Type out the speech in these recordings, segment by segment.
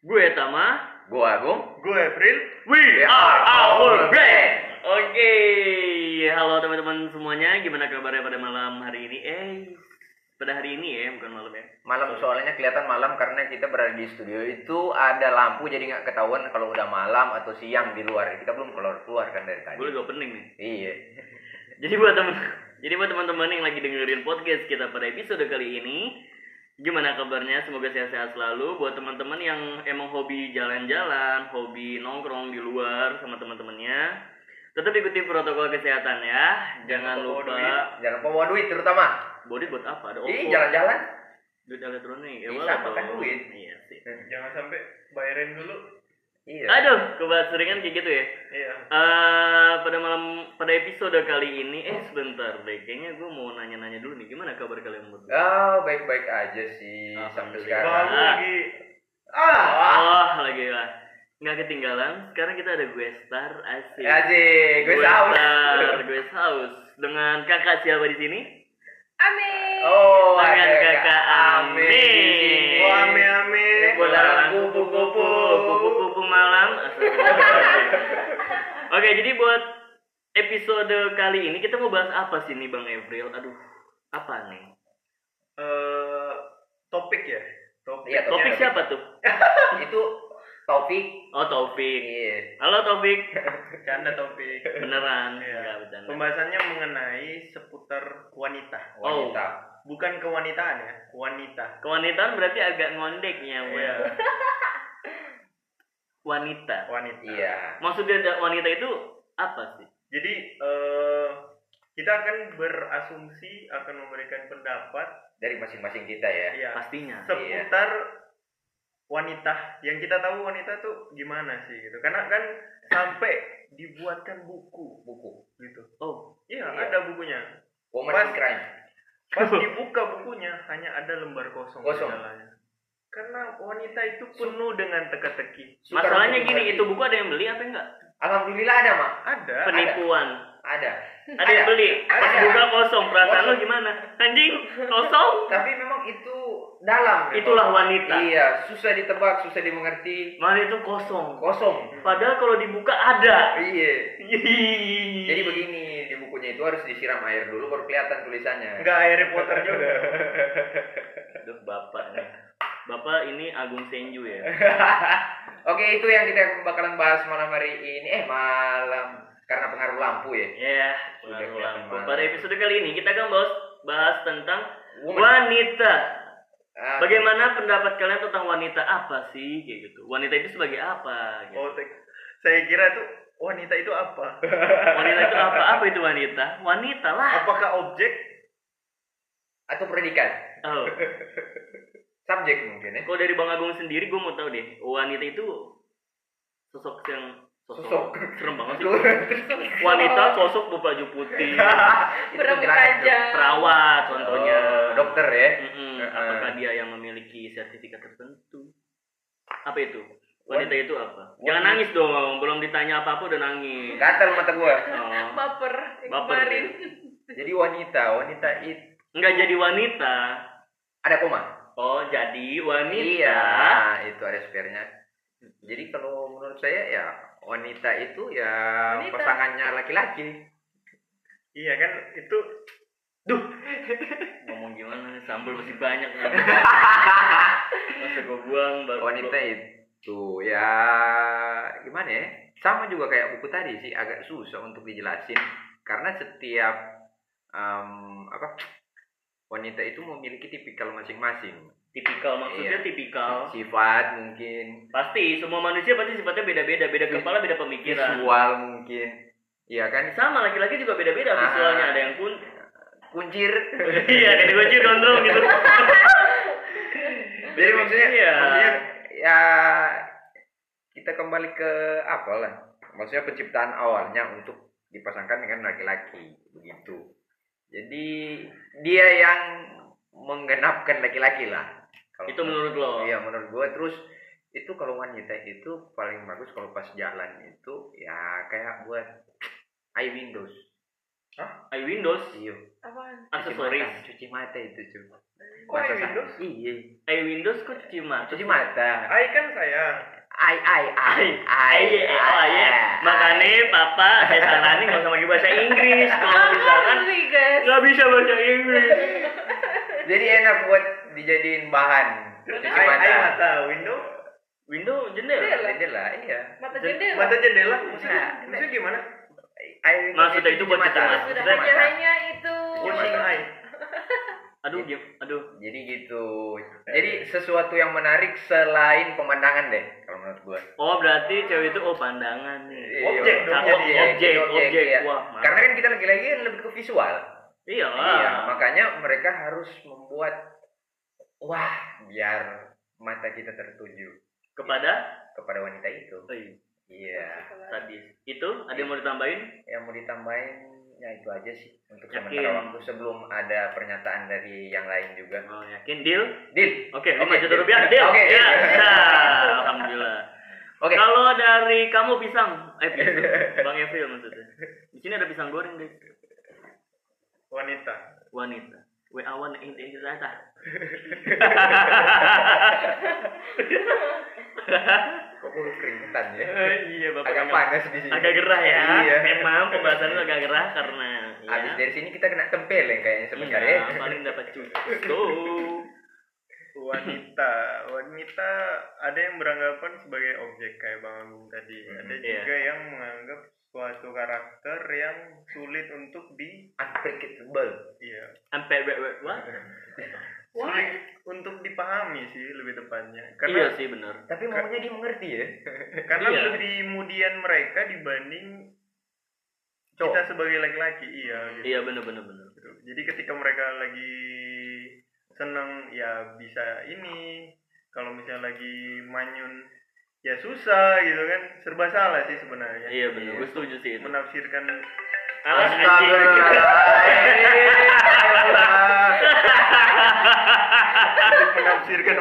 Gue Tama. Gue Agung. Gue April. We are our brand. Oke, halo teman-teman semuanya. Gimana kabarnya pada malam hari ini? Eh, pada hari ini ya, bukan malam ya. Malam soalnya kelihatan malam karena kita berada di studio itu ada lampu jadi nggak ketahuan kalau udah malam atau siang di luar. Kita belum keluar keluar kan dari tadi. Gue lagi opening nih. Iya. Jadi buat temen, jadi buat teman-teman yang lagi dengerin podcast kita pada episode kali ini, gimana kabarnya? Semoga sehat-sehat selalu. Buat teman-teman yang emang hobi jalan-jalan, hobi nongkrong di luar sama teman-temannya, tetap ikuti protokol kesehatan ya. Jangan Jangan lupa lupa. bawa duit. Jangan lupa bawa duit terutama. Body buat apa? Ada Ih, jalan-jalan. Duit elektronik. Ya, Iya, boleh makan duit. Iya sih. Jangan sampai bayarin dulu. Iya. Aduh, kebahas seringan kayak gitu ya. Iya. Eh pada malam pada episode kali ini eh sebentar deh kayaknya gue mau nanya-nanya dulu nih gimana kabar kalian berdua? Oh, baik-baik aja sih sampai sekarang. Baru lagi. Ah. Oh lagi lah nggak ketinggalan sekarang kita ada gue star asik. Asik, gue saus. star gue saus dengan kakak siapa di sini? Amin. Oh, Dengan kakak Ami. sini. Oh, ame ame. Bola kupu-kupu. Oke jadi buat episode kali ini kita mau bahas apa sih nih Bang Evril? Aduh apa nih? Eh, topik ya. Topik. Iya, Topik siapa tuh? Itu Taufik. Oh Taufik. Iya. Halo Taufik. Canda topik. Beneran? Iya. Pembahasannya mengenai seputar wanita. Oh. Wanita. Bukan kewanitaan ya, wanita. Kewanitaan berarti agak ngondeknya, Iya. Wanita. Wanita. Iya. Maksudnya da- wanita itu apa sih? Jadi eh kita akan berasumsi akan memberikan pendapat Dari masing-masing kita ya. ya Pastinya. seputar wanita yang kita tahu wanita tuh gimana sih gitu. Karena kan sampai dibuatkan buku Buku. gitu. Oh, Iya, Iya. ada bukunya. Woman Pas- in crime. Pas dibuka bukunya hanya ada lembar kosong, Kosong. di dalamnya. Karena wanita itu penuh dengan teka-teki. Masalahnya gini, itu buku ada yang beli apa enggak? Alhamdulillah ada, Mak. Ada. Penipuan. Ada. Ada yang beli. Pas Ada. buka kosong, perasaan lo gimana? Anjing, kosong. Tapi memang itu dalam. memang. Itulah wanita. Iya, susah ditebak, susah dimengerti. Malah itu kosong. Kosong. Padahal kalau dibuka ada. Iya. Jadi Jadi begini, di bukunya itu harus disiram air dulu baru kelihatan tulisannya. Enggak Harry Potter juga. Aduh, bapak nih. Bapak ini Agung Senju ya. Oke, itu yang kita bakalan bahas malam hari ini. Eh, malam karena pengaruh lampu ya. Ya, Sudah pengaruh lampu. banget. Pada episode kali ini kita akan bahas bahas tentang Woman. wanita. Ah, Bagaimana pendapat kalian tentang wanita apa sih kayak gitu? Wanita itu sebagai apa? Gitu. Oh, saya kira tuh wanita itu apa? Wanita itu apa? Apa itu wanita? Wanita lah. Apakah objek? atau predikat? Oh. Subjek mungkin ya. Kalau dari Bang Agung sendiri, gue mau tahu deh, wanita itu sosok yang sosok, Sosok. serem banget sih. Wanita sosok berbaju putih, Berambut perawat contohnya. Oh, dokter ya. Mm-mm. Eh, Apakah dia yang memiliki sertifikat tertentu? Apa itu? Wanita itu apa? Jangan Wanita. nangis dong, belum ditanya apa-apa udah nangis. Gatal mata gua. Oh. Baper. yang Baper kemarin. Jadi wanita, wanita itu Nggak jadi wanita. ada koma. Oh, jadi wanita. Iya, itu ada spare-nya. Jadi kalau menurut saya ya wanita itu ya Wanita. pasangannya laki-laki. Iya kan itu Ngomong gimana? Sambal masih banyak. nih. Masa gue buang baru Wanita itu ya gimana ya? Sama juga kayak buku tadi sih agak susah untuk dijelasin karena setiap em, apa wanita itu memiliki tipikal masing-masing. Tipikal maksudnya Iya. tipikal. Sifat mungkin. Pasti semua manusia pasti sifatnya beda-beda. Beda kepala beda pemikiran. visual mungkin. Iya kan? Sama laki-laki juga beda-beda Ah. visualnya. ada yang pun kuncir. Iya kayak kunci gondrong gitu. Jadi maksudnya Iya. maksudnya ya kita kembali ke apa lah. Maksudnya penciptaan awalnya untuk dipasangkan dengan laki-laki. Begitu jadi dia yang menggenapkan laki-laki lah Kalau itu menurut lo iya menurut gue terus itu kalau wanita itu paling bagus kalau pas jalan itu ya kayak buat eye windows i Windows Iya. Apaan? Cuci aksesoris mata, cuci mata itu cuy. Kok i Windows? Iya. i Windows kok cuci mata Cuci mata. I kan saya. Ai ai ai ai. Iya, oh iya. Makanya papa saya saranin nggak usah pakai bahasa Inggris. Kalau misalkan nggak bisa bahasa Inggris. Jadi enak buat dijadiin bahan. Cuci I, I mata. mata window. Window jendela. Jendela. Jendela, iya. Mata Jen- jendela. Mata jendela. Maksudnya, Nah, maksudnya gimana? Ai- Maksudnya itu buat cuci mata. Mata. hanya itu. Aduh, gim- aduh. Jadi gitu. Jadi sesuatu yang menarik selain pemandangan deh, kalau menurut gua. Oh berarti cewek itu oh pandangan nih. Iya, Objek dong, Cakep, jadi objek, objek, iya. Wah. Karena kan kita lagi-lagi lebih ke visual. Iya Iya, makanya mereka harus membuat wah biar mata kita tertuju Kepada kepada wanita itu. oh, iya, Iya. sadis. Itu ada yang mau ditambahin? Yang mau ditambahin ya itu aja sih untuk Yakin? sementara waktu sebelum ada pernyataan dari yang lain juga. Oh, yakin deal? Deal. Oke, Oke, 5 juta rupiah deal. Oke, ya. deal. Nah, alhamdulillah. Oke. Kalau dari kamu pisang, eh pisang, Bang Evil maksudnya. Di sini ada pisang goreng guys. Wanita. Wanita. We awan ini rata. Kok gue keringetan ya? iya, Bapak. Agak panas di sini. Agak gerah ya. Iya. Memang pembahasan itu agak gerah karena ya. Habis dari sini kita kena tempeleng kayaknya sebentar Iya, ya. paling dapat cucu. Wanita. Wanita ada yang beranggapan sebagai objek kayak Bang Agung tadi. Ada Iya. juga yang menganggap suatu karakter yang sulit untuk di Unpredictable. iya wait, wait, what? sulit untuk dipahami sih lebih tepatnya Iya karena sih benar. Tapi maunya dia mengerti ya. karena Iya. lebih kemudian mereka dibanding Cowok. kita sebagai laki-laki iya gitu. Iya benar benar benar. Gitu. Jadi ketika mereka lagi seneng ya bisa ini, kalau misalnya lagi manyun ya susah gitu kan, serba salah sih sebenarnya. Iya benar. Gue setuju sih itu. Menafsirkan Alas anjing. menafsirkan.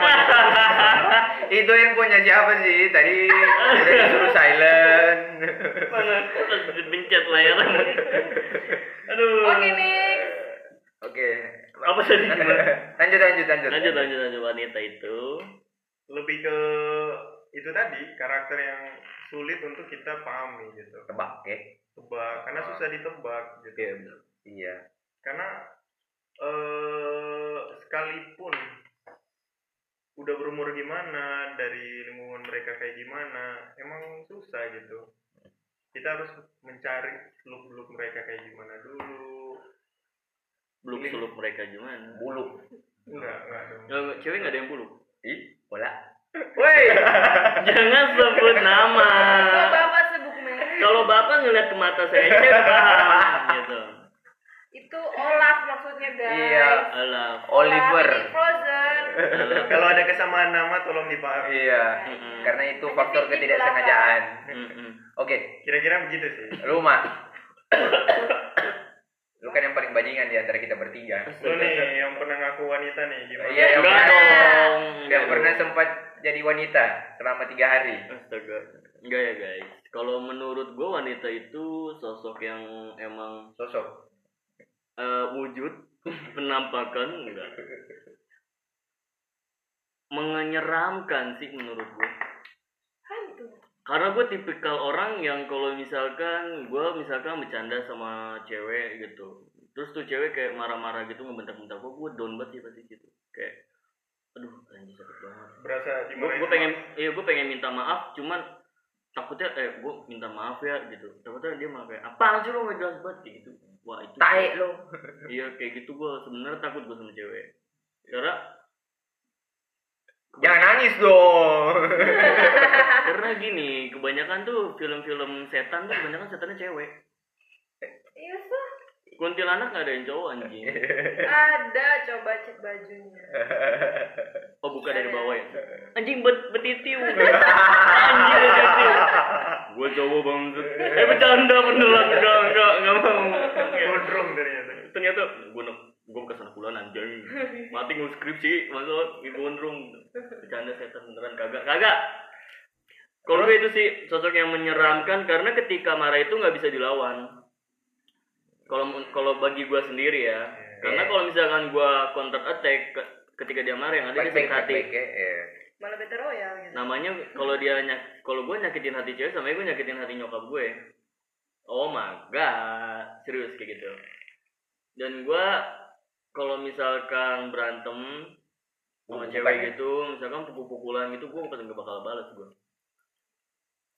Itu handphonenya siapa sih? Tadi udah disuruh silent. Dipencet layarnya. Aduh. Oke next. Oke. Apa tadi gimana? Lanjut lanjut lanjut. Lanjut lanjut lanjut wanita itu. Lebih ke itu tadi karakter yang sulit untuk kita pahami gitu. Tebak ya. Tebak karena susah ditebak gitu. Iya benar. Iya. karena eh sekalipun udah berumur gimana dari lingkungan mereka kayak gimana emang susah gitu kita harus mencari beluk mereka kayak gimana dulu Belum seluk mereka gimana? Bulu. enggak enggak cewek nggak ada yang bulu. Ih, bola. Woi, jangan sebut nama. Kok bapak sebut merek? Kalau bapak ngeliat ke mata saya aja saya udah paham gitu. Itu Olaf maksudnya guys. Iya. Oliver. Olaf Frozen. alah. kalau ada kesamaan nama tolong dipahami Iya. Karena itu faktor ketidaksengajaan. Mm-mm. Oke, kira-kira begitu sih lu mak. lu kan yang paling bajingan di antara kita bertiga. lu nih yang pernah ngaku wanita nih gimana Iya, yang Enggak pernah, dong. yang pernah sempat jadi wanita selama tiga hari. Astaga. Enggak ya guys. Kalau menurut gue wanita itu sosok yang emang Sosok. eh, wujud penampakan enggak menyeramkan sih menurut gue. Karena gue tipikal orang yang kalau misalkan gue misalkan bercanda sama cewek gitu. Terus tuh cewek kayak marah-marah gitu ngebentak-bentak gue gue down banget sih pasti gitu. Kayak aduh anjir sakit banget. Berasa gue pengen iya gue pengen minta maaf cuman takutnya eh gue minta maaf ya gitu. Takutnya dia malah kayak apaan sih lo nggak jelas banget? Kayak gitu. Wah itu Tae lu. iya kayak gitu gue sebenarnya takut gue sama cewek. Karena Jangan nangis dong. karena gini kebanyakan tuh film-film setan tuh kebanyakan setannya cewek. Iya sih. kuntilanak nggak ada yang cowok anjing. Ada coba cek bajunya. oh buka dari bawah ya? Anjing bet betitiu anjing betitiu gue cowok banget eh bercanda beneran. Enggak enggak enggak mau. Gondrong ternyata. Ternyata gue gue ke sana pulang anjing. Mati skripsi masuk ibu gondrong bercanda setan beneran. Kagak kagak. Kalau gue itu sih sosok yang menyeramkan karena ketika marah itu nggak bisa dilawan. Kalau kalau bagi gue sendiri ya. Karena Iya. kalau misalkan gue counter attack ke- ketika dia marah yang ada dia sakit hati. ya iya. Malah better royal gitu. namanya kalau dia nyak kalau gue nyakitin hati cewek sama gue nyakitin hati nyokap gue oh my god. Serius kayak gitu. Dan gue kalau misalkan berantem sama cewek ya? gitu misalkan pukul-pukulan gitu gue pasti gak bakal balas gue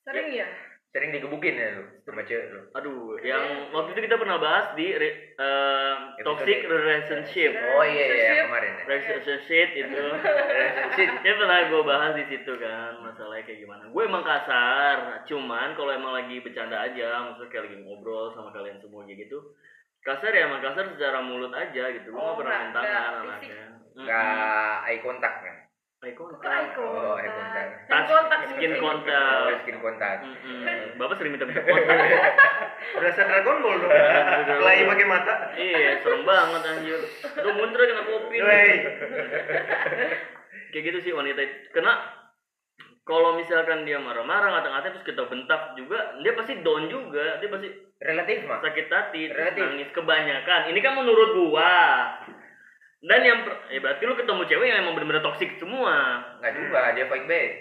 Sering ya? sering digebukin ya lu sama cewek lu. Aduh yang waktu itu kita pernah bahas di re- eh, toxic relationship. Oh iya iya Relationship. kemarin ya. Relationship itu. Relationship. Dia pernah gue bahas di situ kan masalahnya kayak gimana. Gue emang kasar cuman kalau emang lagi bercanda aja maksudnya kayak lagi ngobrol sama kalian semua kayak gitu kasar ya emang kasar secara mulut aja gitu. Gue Oh, nggak pernah main tangan anaknya nggak eye contact kan eye contact. Eye contact? Oh, eye contact. Hand contact skin contact. Oh, skin contact. Mm-mm. bapak sering minta minta kontak Berasa Dragon Ball dong. Kelahi pakai mata. iya serem banget anjir. Aduh muntah kena kopi. Kayak gitu sih wanita itu. Kalau misalkan dia marah-marah ngata-ngata terus kita bentak juga dia pasti down juga. Dia pasti relatif mah sakit hati Relatif. nangis kebanyakan. Ini kan menurut gua. Dan yang per- ya berarti lu ketemu cewek yang emang bener-bener toksik semua. Nggak juga dia back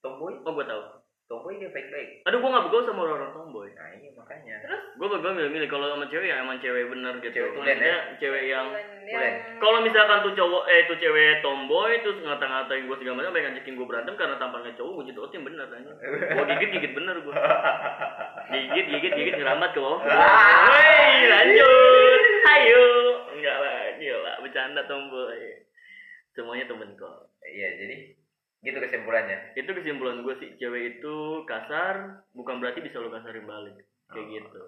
tomboy? Oh gua tahu tomboy dia fight back aduh gua nggak begaul sama orang-orang tomboy. Nah iya makanya. Terus? Gua begaul milih-milih. Kalau sama cewek ya emang cewek bener gitu. Cewek tulen, Maksudnya cewek yang Boleh. kalau misalkan tuh cowok eh tuh cewek tomboy terus ngata-ngatain gue segala macam pengen ngajakin gue berantem karena tampangnya cowok gue jedotin bener aja gue gigit gigit bener gue gigit gigit gigit ngerambat ke bawah. Woi lanjut. Ayo enggak lah gila bercanda tomboy. Semuanya temen kok. Iya jadi gitu kesimpulannya. Itu kesimpulan gue sih cewek itu kasar bukan berarti bisa lo kasarin balik. Kayak gitu.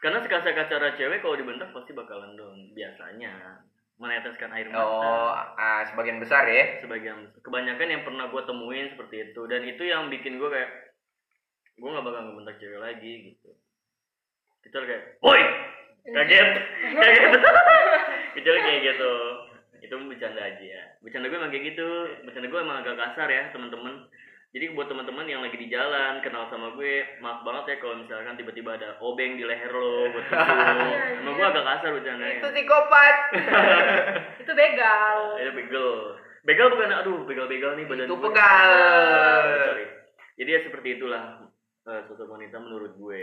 Karena sekasar-kasar cewek kalau dibentak pasti bakalan down biasanya. Meneteskan air mata. Oh ah, sebagian besar ya. Sebagian kebanyakan yang pernah gue temuin seperti itu. Dan itu yang bikin gue kayak gue nggak bakal ngebentak cewek lagi gitu. Kita kayak woi! Kaget. Kaget. Kecuali kayak gitu itu bercanda aja ya. Bercanda gue emang kayak gitu. Bercanda gue emang agak kasar ya teman-teman. Jadi buat teman-teman yang lagi di jalan kenal sama gue maaf banget ya kalau misalkan tiba-tiba ada obeng di leher lo buat tisu emang gue agak kasar bercandanya itu psikopat. Itu begal. itu begal. Begal bukan aduh begal-begal nih badan itu gue. pegal. Ah, sorry. Jadi ya seperti itulah eh, sosok wanita menurut gue.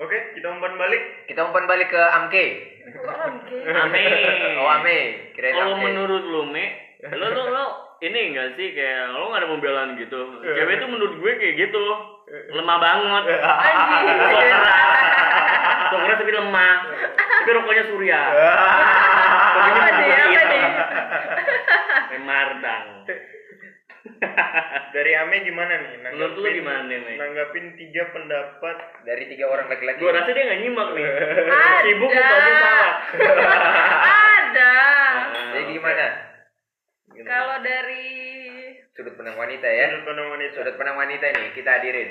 Oke, kita umpan balik. kita umpan balik ke Amke Kok Amke? Ame. oh Ame kirain Kalau menurut lu Me, lo lo lo ini enggak sih kayak lo gak ada pembelaan gitu. Cewek itu menurut gue kayak gitu. Lemah banget. Keras tapi lemah. Tapi rokoknya surya. Rokoknya Apa nih? bukan Apa hitam. nih? Kayak Mardang. Dari Ame gimana nih? Menurut lu gimana nih? Nanggapin tiga pendapat dari tiga orang laki-laki Gue rasa dia gak nyimak nih. Ada. Sibuk tapi salah. Ada. jadi gimana Kalau dari sudut pandang wanita ya sudut pandang wanita. sudut pandang wanita nih kita hadirin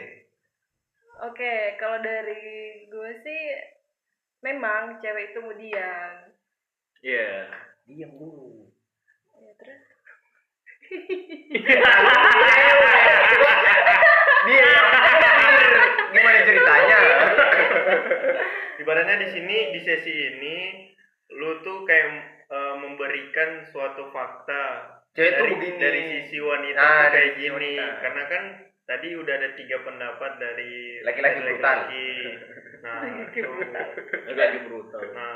Oke, kalau dari gue sih memang cewek itu mudian. Iya. diam dulu Ya, terus dia gimana ceritanya Ibaratnya di sini di sesi ini lu tuh kayak eh, memberikan suatu fakta Cewek tuh dari, begini. dari sisi wanita Nah, tuh kayak sisi gini wanita. karena kan tadi udah ada tiga pendapat dari Laki-laki brutal. nah Laki-laki brutal. nah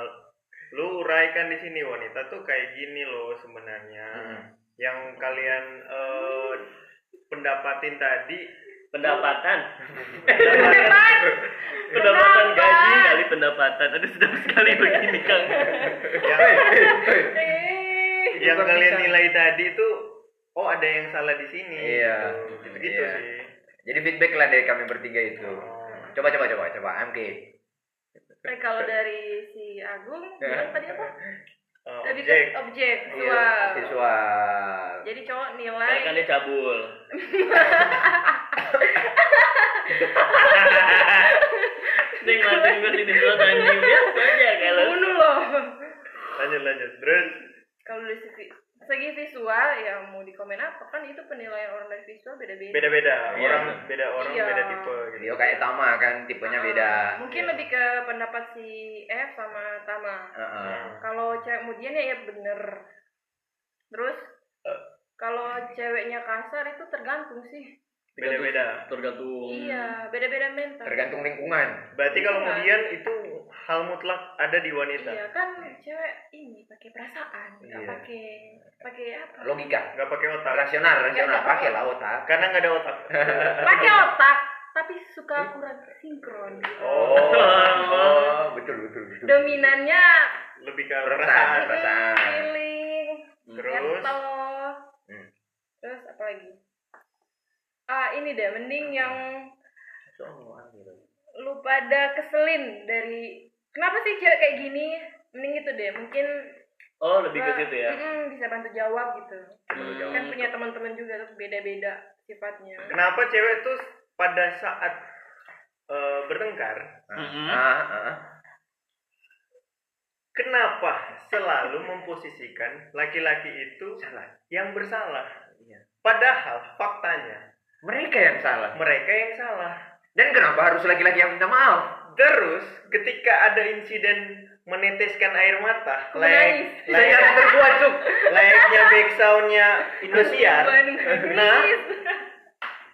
lu uraikan di sini wanita tuh kayak gini loh sebenarnya Hmm. Yang kalian eh, pendapatin tadi? Pendapatan. Pendapatan. Kenapa? gaji kali pendapatan. Aduh sedap sekali begini kang. Yang, yang kalian bisa. nilai tadi tuh oh ada yang salah di sini. Iya. gitu, gitu Iya. sih. Jadi feedback lah dari kami bertiga itu. Coba coba coba coba. Amke. Eh, kalau dari si Agung, bilang tadi apa? Eh, Tadi objek. tuh objek, Iya, visual. visual. Jadi cowok nilai kan dia cabul Dia ngeliatin gue sini dulu anjing biasa aja kalau bunuh loh. lanjut lanjut. Terus? Kalau dari sisi segi visual ya mau di komen apa kan itu penilaian orang dari visual beda-beda beda-beda Iya. orang beda orang Iya. beda tipe gitu Dia kayak Tama kan tipenya Ah, beda. mungkin Iya. lebih ke pendapat si F sama Tama Heeh. kalau cewek kemudian ya, ya bener terus Eh. kalau ceweknya kasar itu tergantung sih beda-beda tergantung iya beda-beda mental Tergantung lingkungan. berarti kalau Iya. kemudian itu hal mutlak ada di wanita iya kan cewek ini pakai perasaan nggak Iya. pakai pakai apa Logika. nggak pakai otak Rasional, rasional. Iya. Pakai lah otak. karena nggak ada otak pakai otak tapi suka kurang sinkron oh, Oh, betul betul betul. dominannya lebih ke Perasaan. perasaan feeling terus mental Hmm. terus apa lagi ah ini deh mending yang lu pada keselin dari kenapa sih cewek kayak gini mending itu deh mungkin oh lebih ke gua- situ ya mm-mm, bisa bantu jawab gitu Hmm. kan punya teman-teman juga tuh beda-beda sifatnya kenapa cewek tuh pada saat eh, bertengkar Mm-mm. Ah, ah, ah. kenapa selalu memposisikan laki-laki itu Salah. yang bersalah Iya. padahal faktanya Mereka yang salah. mereka yang salah Dan kenapa harus laki-laki yang minta maaf? terus ketika ada insiden meneteskan air mata layak layak yang terbuat, Cuk. layaknya backsoundnya Indosiar nah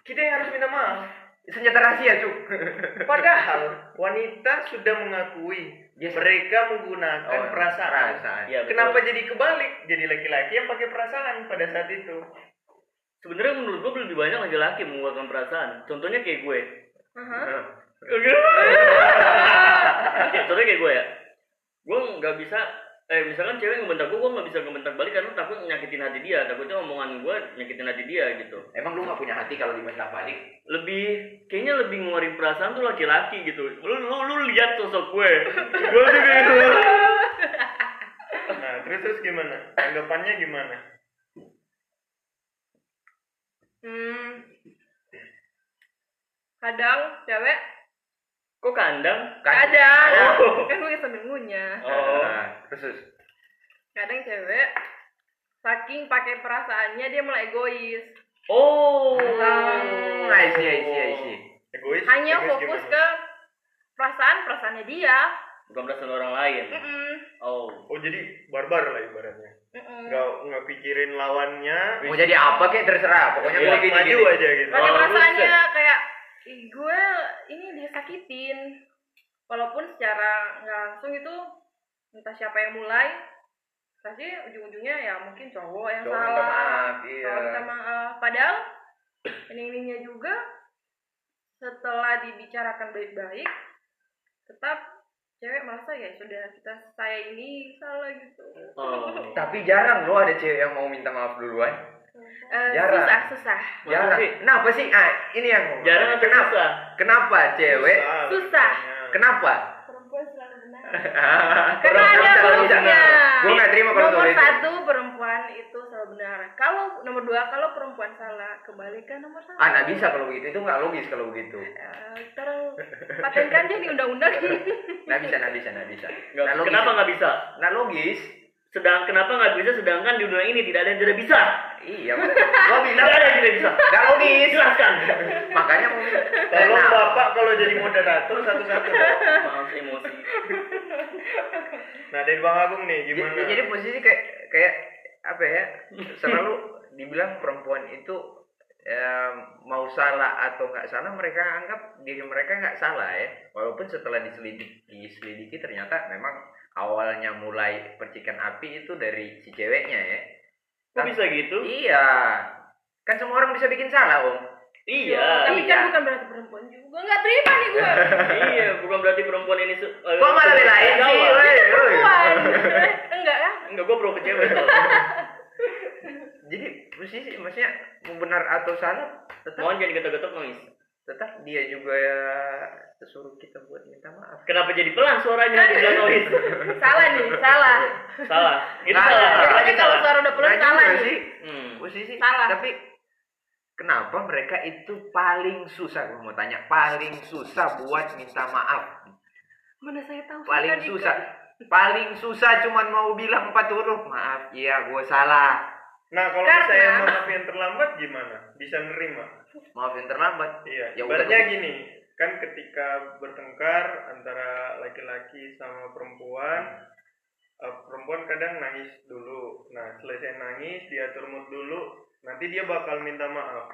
kita yang harus minta maaf Senjata rahasia, Cuk. padahal wanita sudah mengakui Yes. mereka menggunakan Oh, perasaan perasaan. Betul. kenapa jadi kebalik jadi laki-laki yang pakai perasaan pada saat itu sebenarnya menurut gue lebih banyak laki-laki mengeluarkan perasaan. Contohnya kayak gue. Aha. Ya, contohnya kayak gue ya. Gue nggak bisa eh misalkan cewek ngebentak gue gue nggak bisa ngebentak balik karena takut nyakitin hati dia. Takutnya omongan gue nyakitin hati dia gitu. Emang lu gak punya hati kalau dibentak balik? lebih kayaknya lebih ngeluarin perasaan tuh laki-laki gitu. Lu lu lu lihat sosok gue. Gue tuh kayak gitu. Nah terus terus gimana? Tanggapannya gimana hmm. kadang cewek. Kok kandang? Kan- kadang. Oh. kan gue sambil ngunyah oh. Terus kadang cewek saking pakai perasaannya dia mulai egois. Oh. Hmm, I see, I see, I see. egois? Hanya egois fokus gimana? ke perasaan perasaannya dia. Bukan perasaan orang lain. Mm-mm. oh. Oh jadi barbar lah ibaratnya. Nggak nggak pikirin lawannya. Mau jadi apa kek terserah, pokoknya Iya, gue gini maju gini. aja gitu. Pakai Oh, perasaannya kayak gue ini dia sakitin. Walaupun secara nggak langsung itu entah siapa yang mulai pasti ujung-ujungnya ya mungkin cowok yang Cowok minta salah. maaf, iya. cowok minta maaf. Padahal ini juga setelah dibicarakan baik-baik tetap cewek merasa ya sudah kita saya ini salah gitu oh Tapi jarang loh ada cewek yang mau minta maaf duluan. Eh, Jarang. susah susah Masa Jarang. sih? Kenapa sih? Ah, ini yang jarang kenapa? susah Kenapa cewek? Susah. Kenapa? Karena ada solusinya Gue gak terima kalau nomor soal itu. satu perempuan itu selalu benar kalau nomor dua kalau perempuan salah kembalikan nomor satu Ah, nggak bisa kalau begitu. Itu nggak logis kalau begitu. Eh, sekarang patenkan aja di undang-undang Nggak bisa, nggak bisa, nggak bisa. Nggak- Nggak logis. kenapa nggak bisa Nggak logis. Sedang kenapa nggak bisa sedangkan di dunia ini tidak ada yang tidak bisa Iya, gue bilang tidak ada yang tidak bisa nggak logis. jelaskan Makanya Tolong Nah, bapak kalau jadi moderator satu-satu. Pak. maaf emosi Nah dari Bang Agung nih Jadi, gimana? jadi posisi kayak kayak apa ya? Selalu dibilang perempuan itu em, mau salah atau nggak salah mereka anggap diri mereka nggak salah ya walaupun setelah diselidiki diselidiki ternyata memang awalnya mulai percikan api itu dari si ceweknya ya. Kok bisa gitu? Iya. Kan semua orang bisa bikin salah om. Iya. Tapi iya. kan bukan berarti perempuan juga. Nggak terima nih gue iya bukan berarti perempuan ini su- eh, kok malah belain sih perempuan. Enggak kan enggak gue pro ke cewek. Jadi posisi maksudnya mau benar atau salah tetap mohon jangan ketok-ketok nangis tetap dia juga ya suruh kita buat minta maaf. Kenapa jadi pelan suaranya? Dibilang noise salah nih salah. Salah. Itu Nggak, salah. nggak. pokoknya kalau suara udah pelan Nggak salah nih. sih. Hmm. posisi Salah. tapi kenapa mereka itu paling susah? Gue mau tanya paling susah buat minta maaf? Mana saya tahu paling kan susah. Paling susah cuman mau bilang empat huruf. Maaf iya gue salah Nah, kalau Karena- saya maaf yang terlambat gimana? Bisa nerima? maaf yang terlambat Iya, Ya ibaratnya gini, kan ketika bertengkar antara laki-laki sama perempuan, eh, perempuan kadang nangis dulu. Nah, selesai nangis, dia atur mood dulu, nanti dia bakal minta maaf.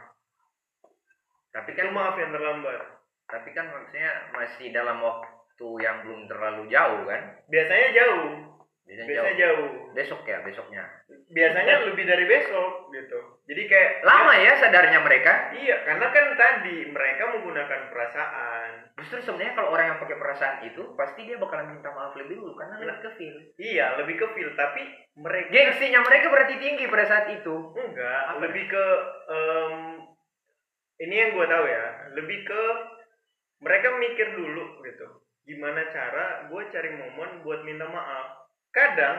tapi Itu kan maaf yang terlambat. tapi kan maksudnya masih dalam waktu yang belum terlalu jauh kan Biasanya jauh, biasanya biasanya jauh. jauh. besok ya besoknya Biasanya lebih dari besok gitu. Jadi kayak lama ya sadarnya mereka Iya, karena kan tadi mereka menggunakan perasaan. justru sebenarnya kalau orang yang pakai perasaan itu pasti dia bakalan minta maaf lebih dulu karena lebih ke feel Iya, lebih ke feel, tapi mereka gengsinya mereka berarti tinggi pada saat itu enggak, Apa lebih ke em, ini yang gue tahu ya, lebih ke mereka mikir dulu gitu. Gimana cara gue cari momen buat minta maaf. Kadang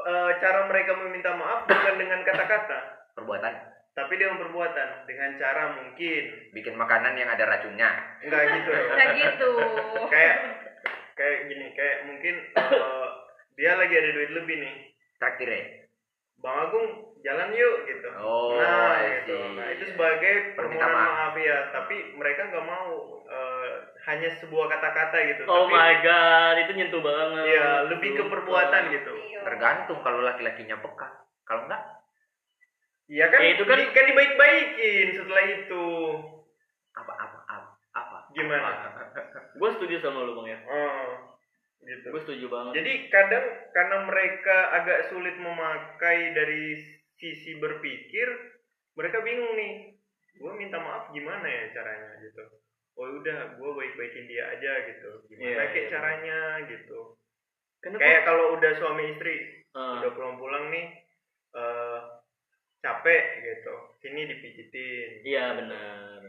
eh, cara mereka meminta maaf bukan dengan kata-kata, perbuatan. Tapi dengan perbuatan, dengan cara mungkin. Bikin makanan yang ada racunnya. Enggak gitu. Nah gitu. kayak kayak gini kayak mungkin eh, dia lagi ada duit lebih nih. Traktir ya bang Agung jalan yuk gitu Oh, nah gitu nah itu sebagai Permintaan permohonan maaf. maaf ya tapi mereka nggak mau eh, hanya sebuah kata-kata gitu Oh tapi my god, itu nyentuh banget. ya lebih ke perbuatan gitu Iya. tergantung kalau laki-lakinya peka kalau enggak Iya kan Ya, itu kan- di- kan dibaik-baikin setelah itu apa apa apa apa Gimana? Apa? Gue setuju sama lu bang ya. oh gitu Gue setuju banget. Jadi kadang karena mereka agak sulit memakai dari sisi berpikir, mereka bingung nih. Gue minta maaf gimana ya caranya gitu. Oh udah, gue baik-baikin dia aja gitu. Gimana Iya, kayak iya. caranya gitu. Karena Kayak kalau udah suami istri, Ah. udah pulang-pulang nih, eh capek gitu. Sini dipijitin. Iya benar.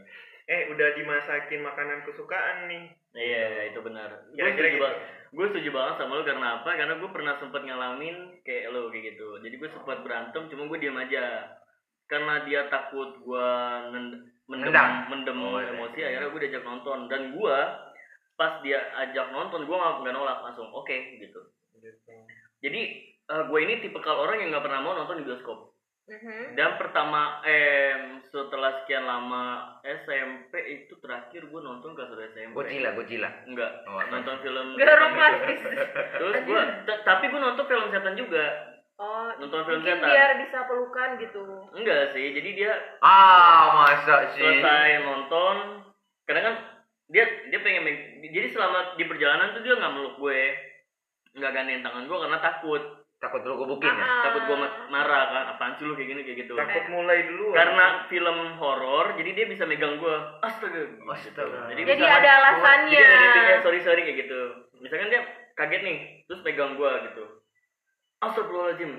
Eh udah dimasakin makanan kesukaan nih. Iya itu benar. Gue Kira-kira setuju gitu. Gue setuju banget sama lu karena apa? Karena gue pernah sempet ngalamin kayak lu kayak gitu. Jadi gue sempat berantem, cuma gue diam aja. Karena dia takut gue mendem mendem Oh, iya. emosi, akhirnya gue diajak nonton. Dan gue pas dia ajak nonton, gue nggak nolak langsung. Oke gitu. gitu. Jadi gue ini tipe kalau orang yang nggak pernah mau nonton di bioskop. Mhm. Dan pertama, eh setelah sekian lama SMP itu terakhir gue nonton kelas satu SMP. Godzilla Godzilla Enggak, Oh, apa? nonton film. Gak romantis. Terus gue, tapi gue nonton film setan juga. Oh, Nonton film setan. biar bisa pelukan gitu. Enggak sih, jadi dia ah masa sih selesai nonton, kadang kan dia dia pengen jadi selama di perjalanan tuh dia nggak meluk gue, nggak gantiin tangan gue karena takut, takut lu gebukin ya Ah, takut gue ma- marah kan, apaan sih lu kayak gini kayak gitu. Takut mulai dulu. Karena film horor, jadi dia bisa megang gue. Astaga. Astaga. Jadi, Jadi ada alasannya. Jadi ada sorry sorry kayak gitu. Misalkan dia kaget nih, terus pegang gue gitu. Astagfirullahaladzim.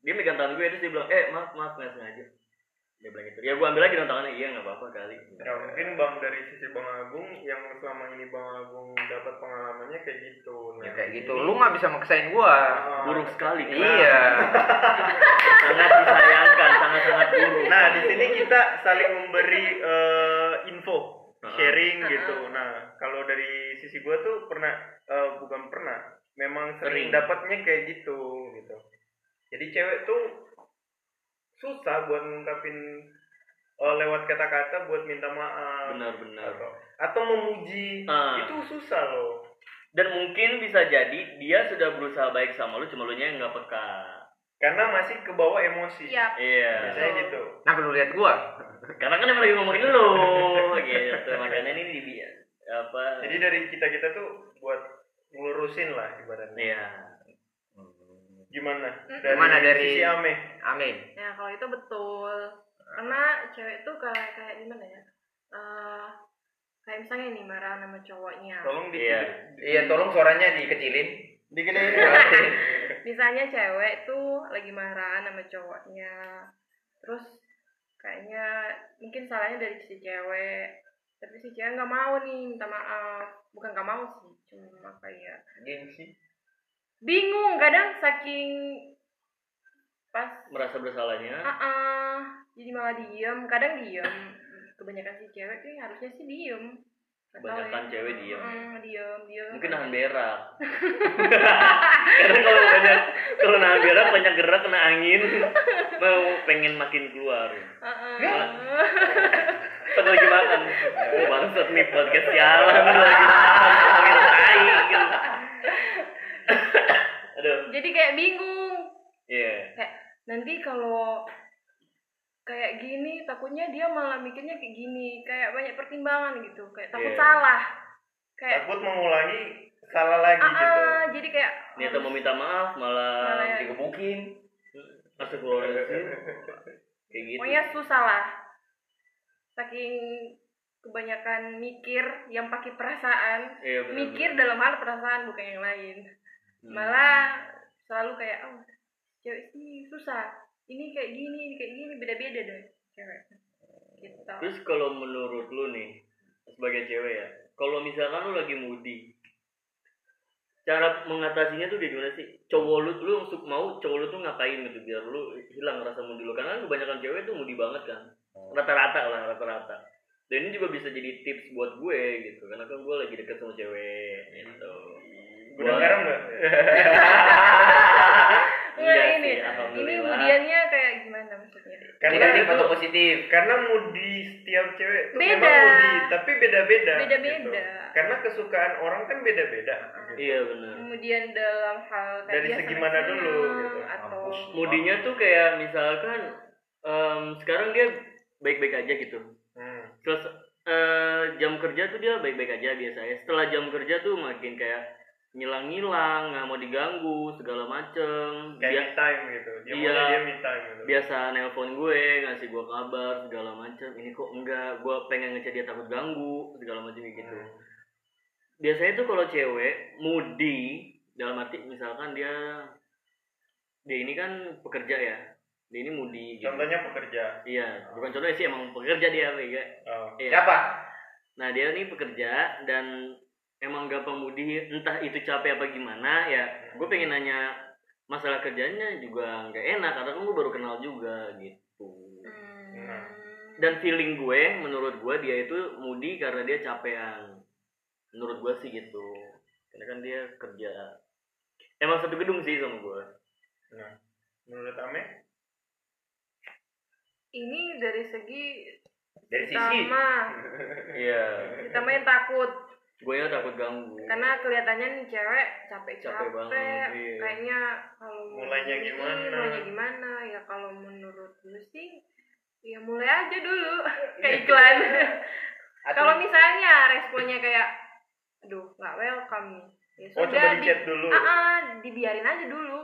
Dia megang tangan gue terus dia bilang, eh maaf maaf nggak sengaja. Dia bilang gitu. Ya gue ambil lagi tangannya, iya nggak apa-apa kali. Ya mungkin bang dari sisi bang Agung yang selama ini bang Agung dapat pengalamannya kayak gitu. ya Nah, kayak gitu lu nggak bisa maksain gua Ah, Buruk sekali. kan? iya Sangat disayangkan, sangat sangat buruk. Nah di sini kita saling memberi eh, info, Ah. sharing gitu. Nah kalau dari sisi gua tuh pernah, eh, bukan pernah, memang sering, Sering. dapatnya kayak gitu gitu. Jadi cewek tuh susah buat ngungkapin eh, lewat kata-kata buat minta maaf Benar-benar. atau atau memuji Ah. itu susah loh. Dan mungkin bisa jadi dia sudah berusaha baik sama lu, cuma lu nya yang nggak peka. karena masih kebawa emosi Iya. Iya. biasanya gitu nah lu lihat gua Karena kan emang lagi ngomongin lu, gitu. Makanya ini di apa? jadi dari kita kita tuh buat ngelurusin lah ibaratnya Iya. Gimana Gimana dari- sisi ame amin Nah, kalau itu betul. Karena cewek tuh kayak kayak gimana ya? Eh kayak misalnya nih marah sama cowoknya. tolong di Iya. iya tolong suaranya dikecilin digedein Misalnya cewek tuh lagi marah sama cowoknya. Terus kayaknya mungkin salahnya dari si cewek. Tapi si cewek nggak mau nih minta maaf. Bukan nggak mau sih, cuma kayak gengsi bingung kadang saking pas Merasa bersalahnya. ah ah, jadi malah diem kadang diem kebanyakan si cewek tuh harusnya sih diem Kebanyakan ya. cewek diem. Mm, diem diem Mungkin nahan berak. Karena kalau banyak kalau nahan berak banyak gerak kena angin, mau pengen makin keluar. Heeh. Pas lagi makan, oh bangsat nih podcast sialan lagi makan, ngomongin tai gitu. Aduh, jadi kayak bingung iya. kayak nanti kalau kayak gini takutnya dia malah mikirnya kayak gini kayak banyak pertimbangan gitu kayak takut Iya. salah kayak takut mengulangi salah lagi ah, gitu ah, jadi kayak Niatnya mau minta maaf malah Malah ya. digebukin. Astagfirullahaladzim. Kayak gitu. pokoknya susah lah saking kebanyakan mikir yang pakai perasaan Iya, benar, mikir dalam hal perasaan bukan yang lain Malah selalu kayak oh cewek ini susah ini kayak gini ini kayak gini beda beda deh cewek gitu Terus kalau menurut lu nih sebagai cewek ya, kalau misalkan lu lagi moody, cara mengatasinya tuh gimana sih? Cowok lu lu untuk mau cowok lu tuh ngapain gitu biar lu hilang rasa moody lu karena kan kebanyakan cewek tuh moody banget kan. Rata-rata lah, rata-rata. Dan ini juga bisa jadi tips buat gue gitu karena kan gue lagi deket sama cewek gitu. Gudang garam nggak Enggak Enggak ini sih, ini kemudiannya kayak gimana maksudnya karena Negatif itu- atau positif? karena moody setiap cewek tuh Beda. memang moody tapi beda-beda Beda-beda. gitu. karena kesukaan orang kan beda-beda gitu. Iya benar. kemudian dalam hal kayak Dari dia segi mana dulu, gitu. atau Mampus. Moodinya tuh kayak misalkan em, sekarang dia baik-baik aja gitu. Hmm. Terus eh, jam kerja tuh dia baik-baik aja biasanya. Setelah jam kerja tuh makin kayak ngilang-ngilang, nggak mau diganggu segala macem. kayak Dia me time gitu dia Iya. dia me time gitu biasa nelpon gue, ngasih gue kabar segala macem. Ini kok enggak, gue pengen ngechat dia takut ganggu segala macam kayak gitu. Hmm. Biasanya tuh kalau cewek moody dalam arti misalkan dia dia ini kan pekerja ya. Dia ini moody gitu. contohnya pekerja Iya, bukan contohnya sih emang pekerja dia, Vega. oh. Iya. Siapa? Nah dia nih pekerja dan emang gampang mudi entah itu capek apa gimana ya gue pengen nanya masalah kerjanya juga nggak enak karena kan gue baru kenal juga gitu. Hmm. Nah. dan feeling gue menurut gue dia itu mudi karena dia capean. Menurut gue sih gitu. Karena kan dia kerja emang satu gedung sih sama gue nah menurut Ame? Ini dari segi Dari sisi. iya. Pertama yang takut gue ya takut ganggu karena kelihatannya nih cewek capek Capek capek banget, iya. kayaknya kalau Mulainya ini, gimana? mulainya gimana ya kalau menurut gue sih ya mulai aja dulu kayak iklan kalau misalnya responnya kayak aduh nggak welcome nih ya oh sudah coba di di, chat dulu Ah, ah, dibiarin aja dulu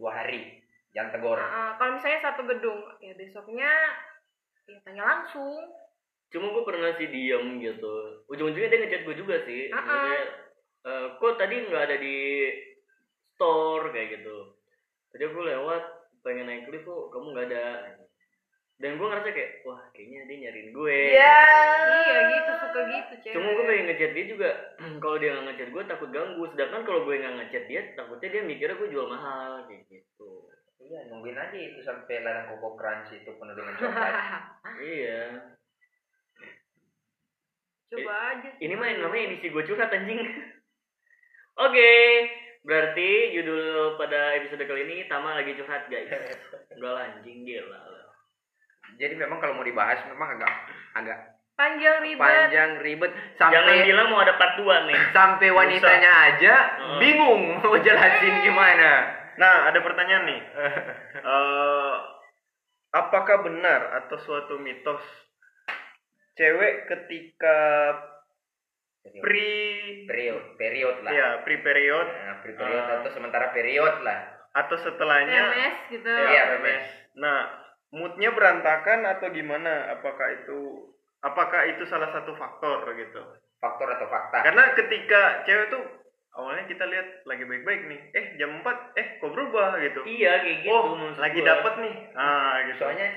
dua hari, jangan tegur. Ah, ah. kalau misalnya satu gedung ya besoknya ya tanya langsung cuma gue pernah sih diem gitu. Ujung-ujungnya dia ngechat gue juga sih. Ah. Maksudnya, "Eh, kok tadi nggak ada di store kayak gitu. Tadi aku lewat pengen naik lift kok kamu nggak ada? Dan gue ngerasa kayak wah kayaknya dia nyariin gue. Iya. iya gitu suka gitu cewek. Cuma gue pengen ngechat dia juga. Kalau dia nggak ngechat gue takut ganggu. Sedangkan kalau gue nggak ngechat dia takutnya dia mikirnya gue jual mahal kayak gitu. Iya, nungguin aja itu sampai ladang koko crunch itu penuh dengan coklat. iya coba aja sih. Ini mah yang namanya edisi gue curhat anjing. Oke, berarti judul pada episode kali ini Tama lagi curhat guys. Enggak lah anjing gila. lah. Jadi memang kalau mau dibahas memang agak agak panjang ribet panjang ribet Jangan sampai bilang mau ada part 2 nih. sampai wanitanya aja Oh. bingung mau jelasin gimana. nah ada pertanyaan nih Eh, apakah benar atau suatu mitos cewek ketika pre period period lah. ya pre period Nah, pre period Ah. atau sementara period lah. atau setelahnya PMS gitu Iya, PMS. Nah, moodnya berantakan atau gimana? Apakah itu apakah itu salah satu faktor gitu? Faktor atau fakta. Karena ketika cewek tuh awalnya kita lihat lagi baik-baik nih, eh jam 4 eh kok berubah gitu. Iya kayak gitu. oh, lagi gua. dapet nih. Ah, gitu. Soalnya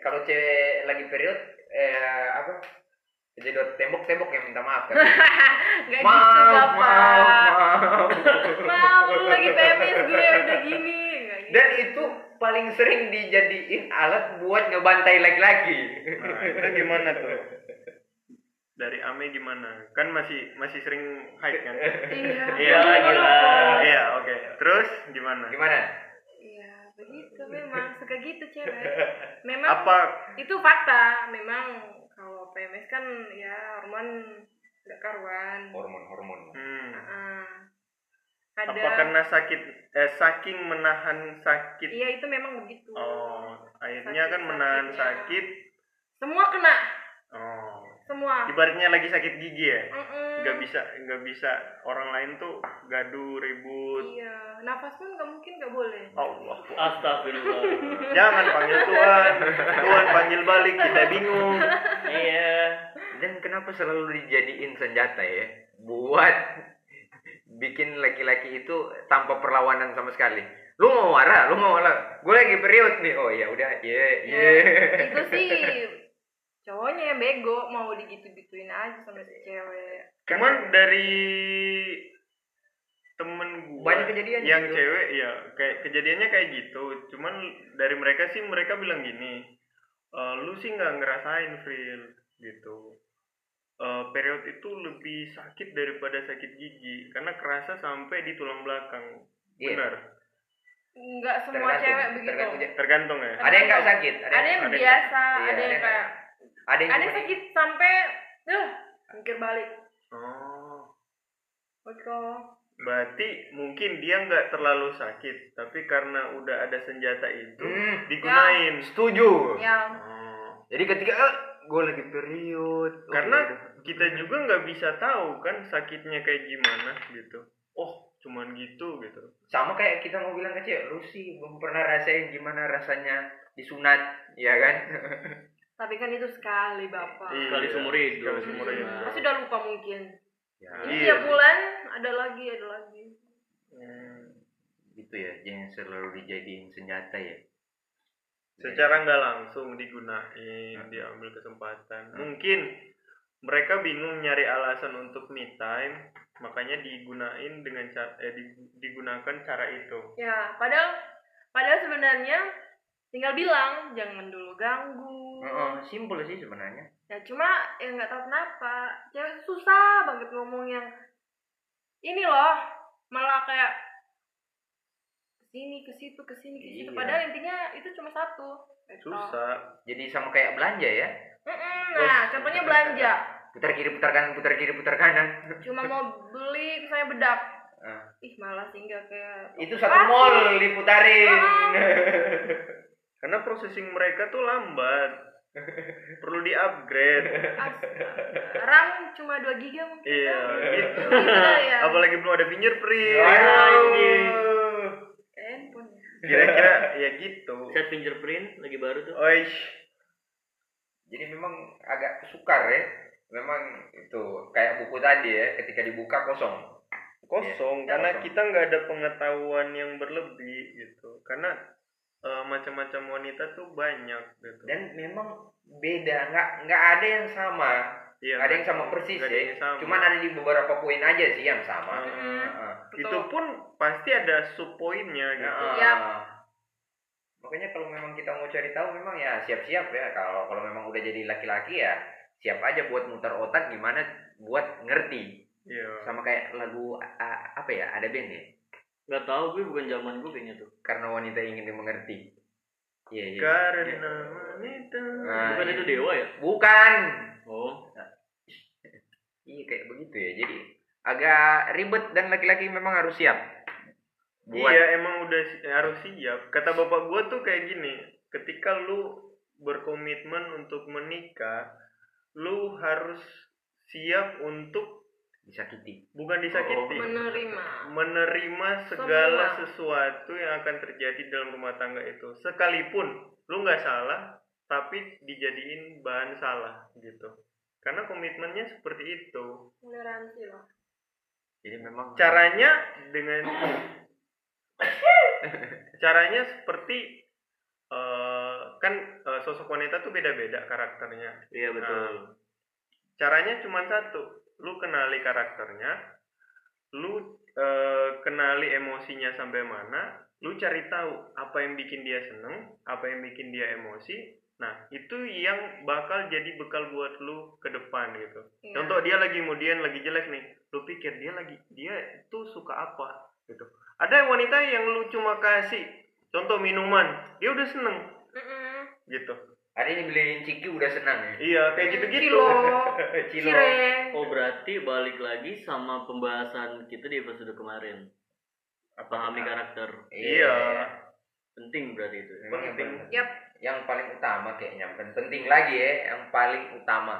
kalau cewek lagi period eh apa? Kejedot tembok-tembok yang minta maaf kan. gitu maaf, bapak maaf, maaf. maaf lu lagi PMS gue udah gini gitu. Dan itu paling sering dijadiin alat buat ngebantai laki-laki. Nah, itu gimana tuh? dari Ame gimana kan masih masih sering hike kan iya Iya, gila. iya oke terus gimana Gimana? Iya. begitu memang suka gitu cewek. Memang apa? itu fakta memang kalau PMS kan ya hormon nggak karuan. Hormon-hormon. hmm, Ah. ada apa karena sakit eh, saking menahan sakit? Iya itu memang begitu. Oh akhirnya kan menahan sakit. Semua kena. Oh semua ibaratnya lagi sakit gigi ya Mm-mm. nggak bisa nggak bisa orang lain tuh gaduh ribut iya nafas pun nggak mungkin nggak boleh Allah Astagfirullah. jangan panggil Tuhan Tuhan panggil balik kita bingung iya. Dan kenapa selalu dijadiin senjata ya? Buat bikin laki-laki itu tanpa perlawanan sama sekali. Lu mau marah, lu mau marah. Gue lagi period nih. Oh ya udah, iya, iya. Ya, itu sih cowoknya yang bego mau digitu-gituin aja sama si cewek. Cuman dari temen gua Banyak kejadian yang gitu. cewek ya kayak kejadiannya kayak gitu. Cuman dari mereka sih mereka bilang gini "E, lu sih nggak ngerasain Fril gitu. E, period itu lebih sakit daripada sakit gigi karena kerasa sampai di tulang belakang. Iya. benar. Nggak semua Tergantung, cewek begitu. tergantung. tergantung ya. Ada yang nggak sakit, ada, yang ada yang- biasa iya, ada ada yang yang- kayak Ada yang ada yang sakit sampai tuh mikir balik. Oh. Oke. berarti mungkin dia nggak terlalu sakit tapi karena udah ada senjata itu Hmm, digunain. Setuju. yang Oh. Jadi ketika eh, gue lagi period, oh, karena udah. kita juga nggak bisa tahu kan sakitnya kayak gimana gitu. Oh cuman gitu gitu. Sama kayak kita mau bilang ke cewek, lu sih belum pernah rasain gimana rasanya disunat, ya kan? tapi kan itu sekali bapak Iya. Sekali seumur hidup. Sekali seumur hidup. Nah. pasti udah lupa mungkin ya, Iya tiap bulan ada lagi ada lagi Hmm. gitu ya, jangan selalu dijadiin senjata ya. secara nggak langsung digunain diambil kesempatan mungkin mereka bingung nyari alasan untuk me time makanya digunain dengan cara eh, di- digunakan cara itu ya padahal padahal sebenarnya tinggal bilang jangan dulu ganggu Heeh, simpel sih sebenarnya. ya cuma ya nggak tahu kenapa cewek susah banget ngomong yang ini loh malah kayak ke sini ke situ ke sini ke situ Iya. padahal intinya itu cuma satu susah Jadi sama kayak belanja ya. Mm-mm, nah contohnya belanja Putar kiri, putar kanan, putar kiri, putar kanan. cuma mau beli misalnya bedak Ah. ih malah singgah kayak Itu satu mall diputarin. karena processing mereka tuh lambat perlu di upgrade Astaga. RAM cuma 2 giga mungkin iya gitu ya apalagi belum ada fingerprint handphone ya. kira-kira ya gitu Set fingerprint lagi baru tuh. Oish. Jadi memang agak sukar ya. Memang itu kayak buku tadi ya, ketika dibuka kosong. kosong Iya, karena kosong. kita nggak ada pengetahuan yang berlebih gitu karena eh, macam-macam wanita tuh banyak gitu Dan memang beda, nggak nggak ada yang sama. Iya, ada yang sama persis ya. yang sama. Cuman ada di beberapa poin aja sih yang sama. Hmm. Heeh. itu pun pasti ada sub poinnya gitu Heeh. Yap. Makanya kalau memang kita mau cari tahu memang ya siap-siap ya. Kalau kalau memang udah jadi laki-laki ya siap aja buat muter otak gimana buat ngerti. Iya. Sama kayak lagu a- apa ya? Ada band ya? Nggak tahu gue bukan zaman gue kayaknya tuh. Karena wanita ingin dimengerti. Iya, iya. karena wanita Nah, Bukan iya. itu dewa ya? Bukan. Oh. Iya kayak begitu ya. Jadi agak ribet dan laki-laki memang harus siap. Buat Iya emang udah si- harus siap. Kata bapak gua tuh kayak gini, ketika lu berkomitmen untuk menikah, lu harus siap untuk disakiti. bukan disakiti, menerima menerima segala Semua. sesuatu yang akan terjadi dalam rumah tangga itu. Sekalipun lu nggak salah, tapi dijadiin bahan salah gitu. Karena komitmennya seperti itu. toleransi loh Jadi memang caranya dengan caranya seperti eh, kan eh, sosok wanita tuh beda-beda karakternya Iya betul. Nah, caranya cuma satu lu kenali karakternya lu eh, kenali emosinya sampai mana lu cari tahu apa yang bikin dia seneng apa yang bikin dia emosi nah itu yang bakal jadi bekal buat lu ke depan gitu Iya. contoh dia lagi kemudian lagi jelek nih lu pikir dia lagi dia itu suka apa gitu ada wanita yang lu cuma kasih contoh minuman dia udah seneng Mm-mm. gitu Hari ini beliin ciki udah senang ya. iya kayak gitu gitu Kilo, Cilo. cireng. Oh berarti balik lagi sama pembahasan kita di episode kemarin. Pahami karakter. Iya. Penting berarti itu. Memang yang, Penting. paling- Yap. yang paling utama kayaknya penting lagi ya, yang paling utama.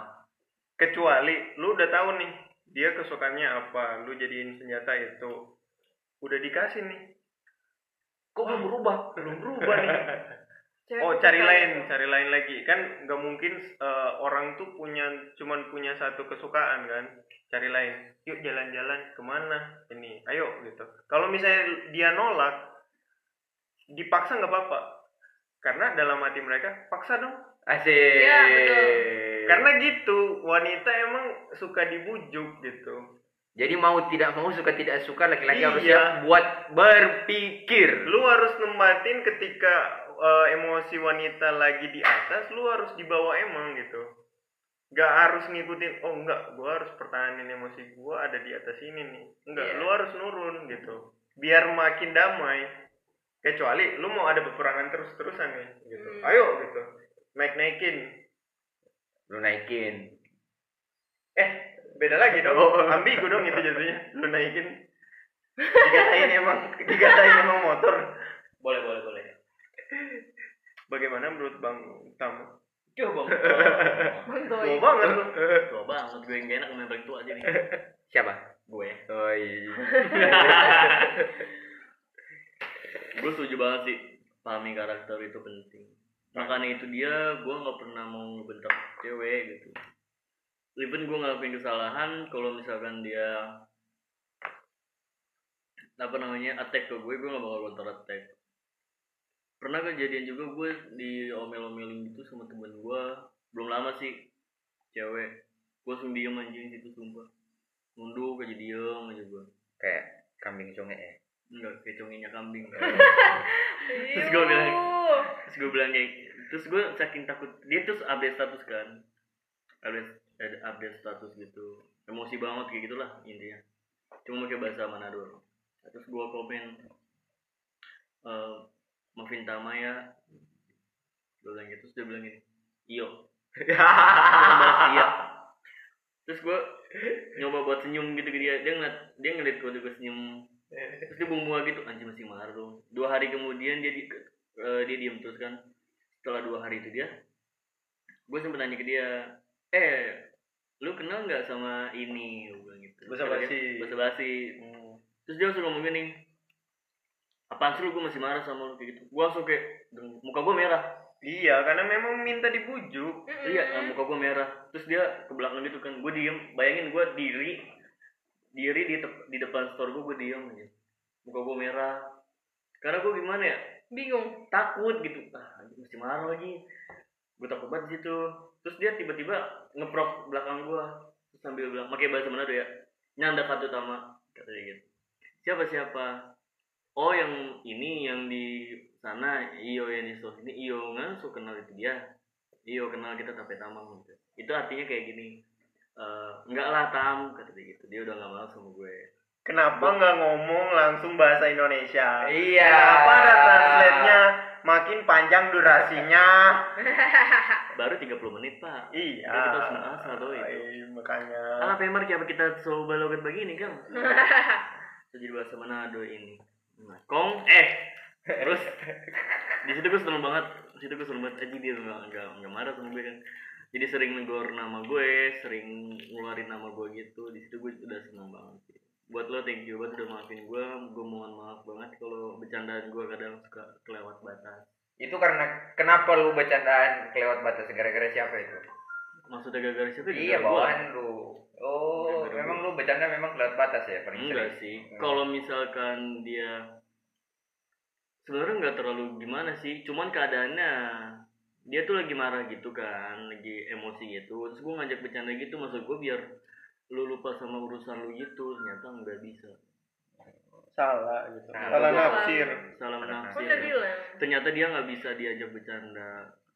kecuali lu udah tahu nih dia kesukaannya apa lu jadiin senjata itu udah dikasih nih Kok belum berubah? belum berubah nih Cewek oh cari itu. lain cari lain lagi kan nggak mungkin eh, orang tuh punya cuman punya satu kesukaan kan cari lain yuk jalan-jalan ke mana ini ayo gitu kalau misalnya dia nolak dipaksa nggak apa-apa karena dalam hati mereka paksa dong Asik. Iya, betul. karena gitu wanita emang suka dibujuk gitu Jadi mau tidak mau suka tidak suka laki-laki harus Iya. siap buat berpikir. lu harus nempatin ketika eh, emosi wanita lagi di atas lu harus dibawa emang gitu. Nggak harus ngikutin oh enggak gua harus pertahanin emosi gua ada di atas ini nih. Enggak Iya. lu harus nurun gitu. Biar makin damai. Kecuali lu mau ada peperangan terus-terusan nih gitu. Hmm. ayo gitu. Naik naikin Lu naikin. eh beda lagi dong. Oh. ambigu dong itu jatuhnya lu naikin. Digatain emang digatain emang motor. Boleh boleh boleh. Bagaimana menurut bang Tamu Coba. Bang tua Toy. banget lu Tua banget gue yang gak enak yang paling tua aja nih. Siapa? Gue. Oh iya. gue setuju banget sih pahami karakter itu penting makanya itu dia gue nggak pernah mau ngebentak cewek gitu even gue ngelakuin kesalahan kalau misalkan dia apa namanya attack ke gue gue nggak bakal counter attack pernah kejadian juga gue di omel-omelin gitu sama temen gue? Belum lama sih cewek. Gue langsung diem anjing gitu sumpah. Nunduk aja diem aja gue. Kayak kambing conge ya. enggak kayak conginya kambing. Terus Terus gua bilang, terus gue bilang kayak terus gue saking takut dia terus update status kan. Update eh, update status gitu. Emosi banget kayak gitulah intinya. Cuma pakai bahasa Manado. Terus gue komen eh maafin Tama ya. Gue bilang gitu terus dia bilang gini iyo. Iya. Terus gue nyoba buat senyum gitu ke dia. Dia ngeliat dia ngeliat gue juga senyum. Terus dia bunga gitu anjing masih marah dong. Dua hari kemudian dia di, eh, dia diem terus kan. Setelah dua hari itu dia gue sempet nanya ke dia eh lu kenal nggak sama ini? Gue bilang gitu. Basa basi. terus dia langsung ngomong gini apaan sih lu gue masih marah sama lu kayak gitu. Gue langsung kayak muka gue merah. Iya karena memang minta dibujuk. Iya nah, muka gue merah. Terus dia ke belakang gitu kan gue diem. Bayangin gue diri diri di tep- di depan store gue gue diem aja. Muka gue merah. Karena gue gimana ya? Bingung. Takut gitu. Ah masih marah lagi. Gue takut banget di situ. Terus dia tiba-tiba ngeprok belakang gue terus sambil bilang pakai bahasa Manado ya. Nyanda kartu tama kata dia gitu. Siapa siapa oh yang ini yang di sana iyo yang store ini iyo nggak so kenal itu dia. Iyo kenal kita tapi tamang gitu. Itu artinya kayak gini. Eh enggak lah tam kata dia gitu. Dia udah nggak mau sama gue. Kenapa nggak ngomong langsung bahasa Indonesia? Iya. kenapa ada translate-nya? Makin panjang durasinya. Baru 30 menit pak. Iya. Udah kita harus mengasah tuh itu. Iya, makanya. Alah Pemar kenapa kita selalu balogat begini kan? Jadi bahasa Manado ini. Kong eh terus di situ gue seneng banget di situ gue seneng banget. Aja dia nggak nggak nggak marah sama gue kan. Jadi sering negor nama gue sering ngeluarin nama gue gitu. Di situ gue udah seneng banget sih. Buat lo thank you banget udah maafin gue gue mohon maaf banget kalau bercandaan gue kadang suka kelewat batas. Itu karena kenapa lu bercandaan kelewat batas? Gara-gara siapa itu? Maksudnya gara-gara siapa? Iya Gara-gara gua. bawaan lu. Oh, Gara-gara memang lu bercanda memang kelewat batas ya paling enggak sering. sih. Hmm. kalau misalkan dia sebenarnya nggak terlalu gimana sih cuman keadaannya dia tuh lagi marah gitu kan lagi emosi gitu. Terus gue ngajak bercanda gitu maksud gue biar lu lupa sama urusan lu gitu ternyata nggak bisa. Salah gitu. Nah, salah nafsir. salah Salah nafsir. Udah bilang ternyata dia nggak bisa diajak bercanda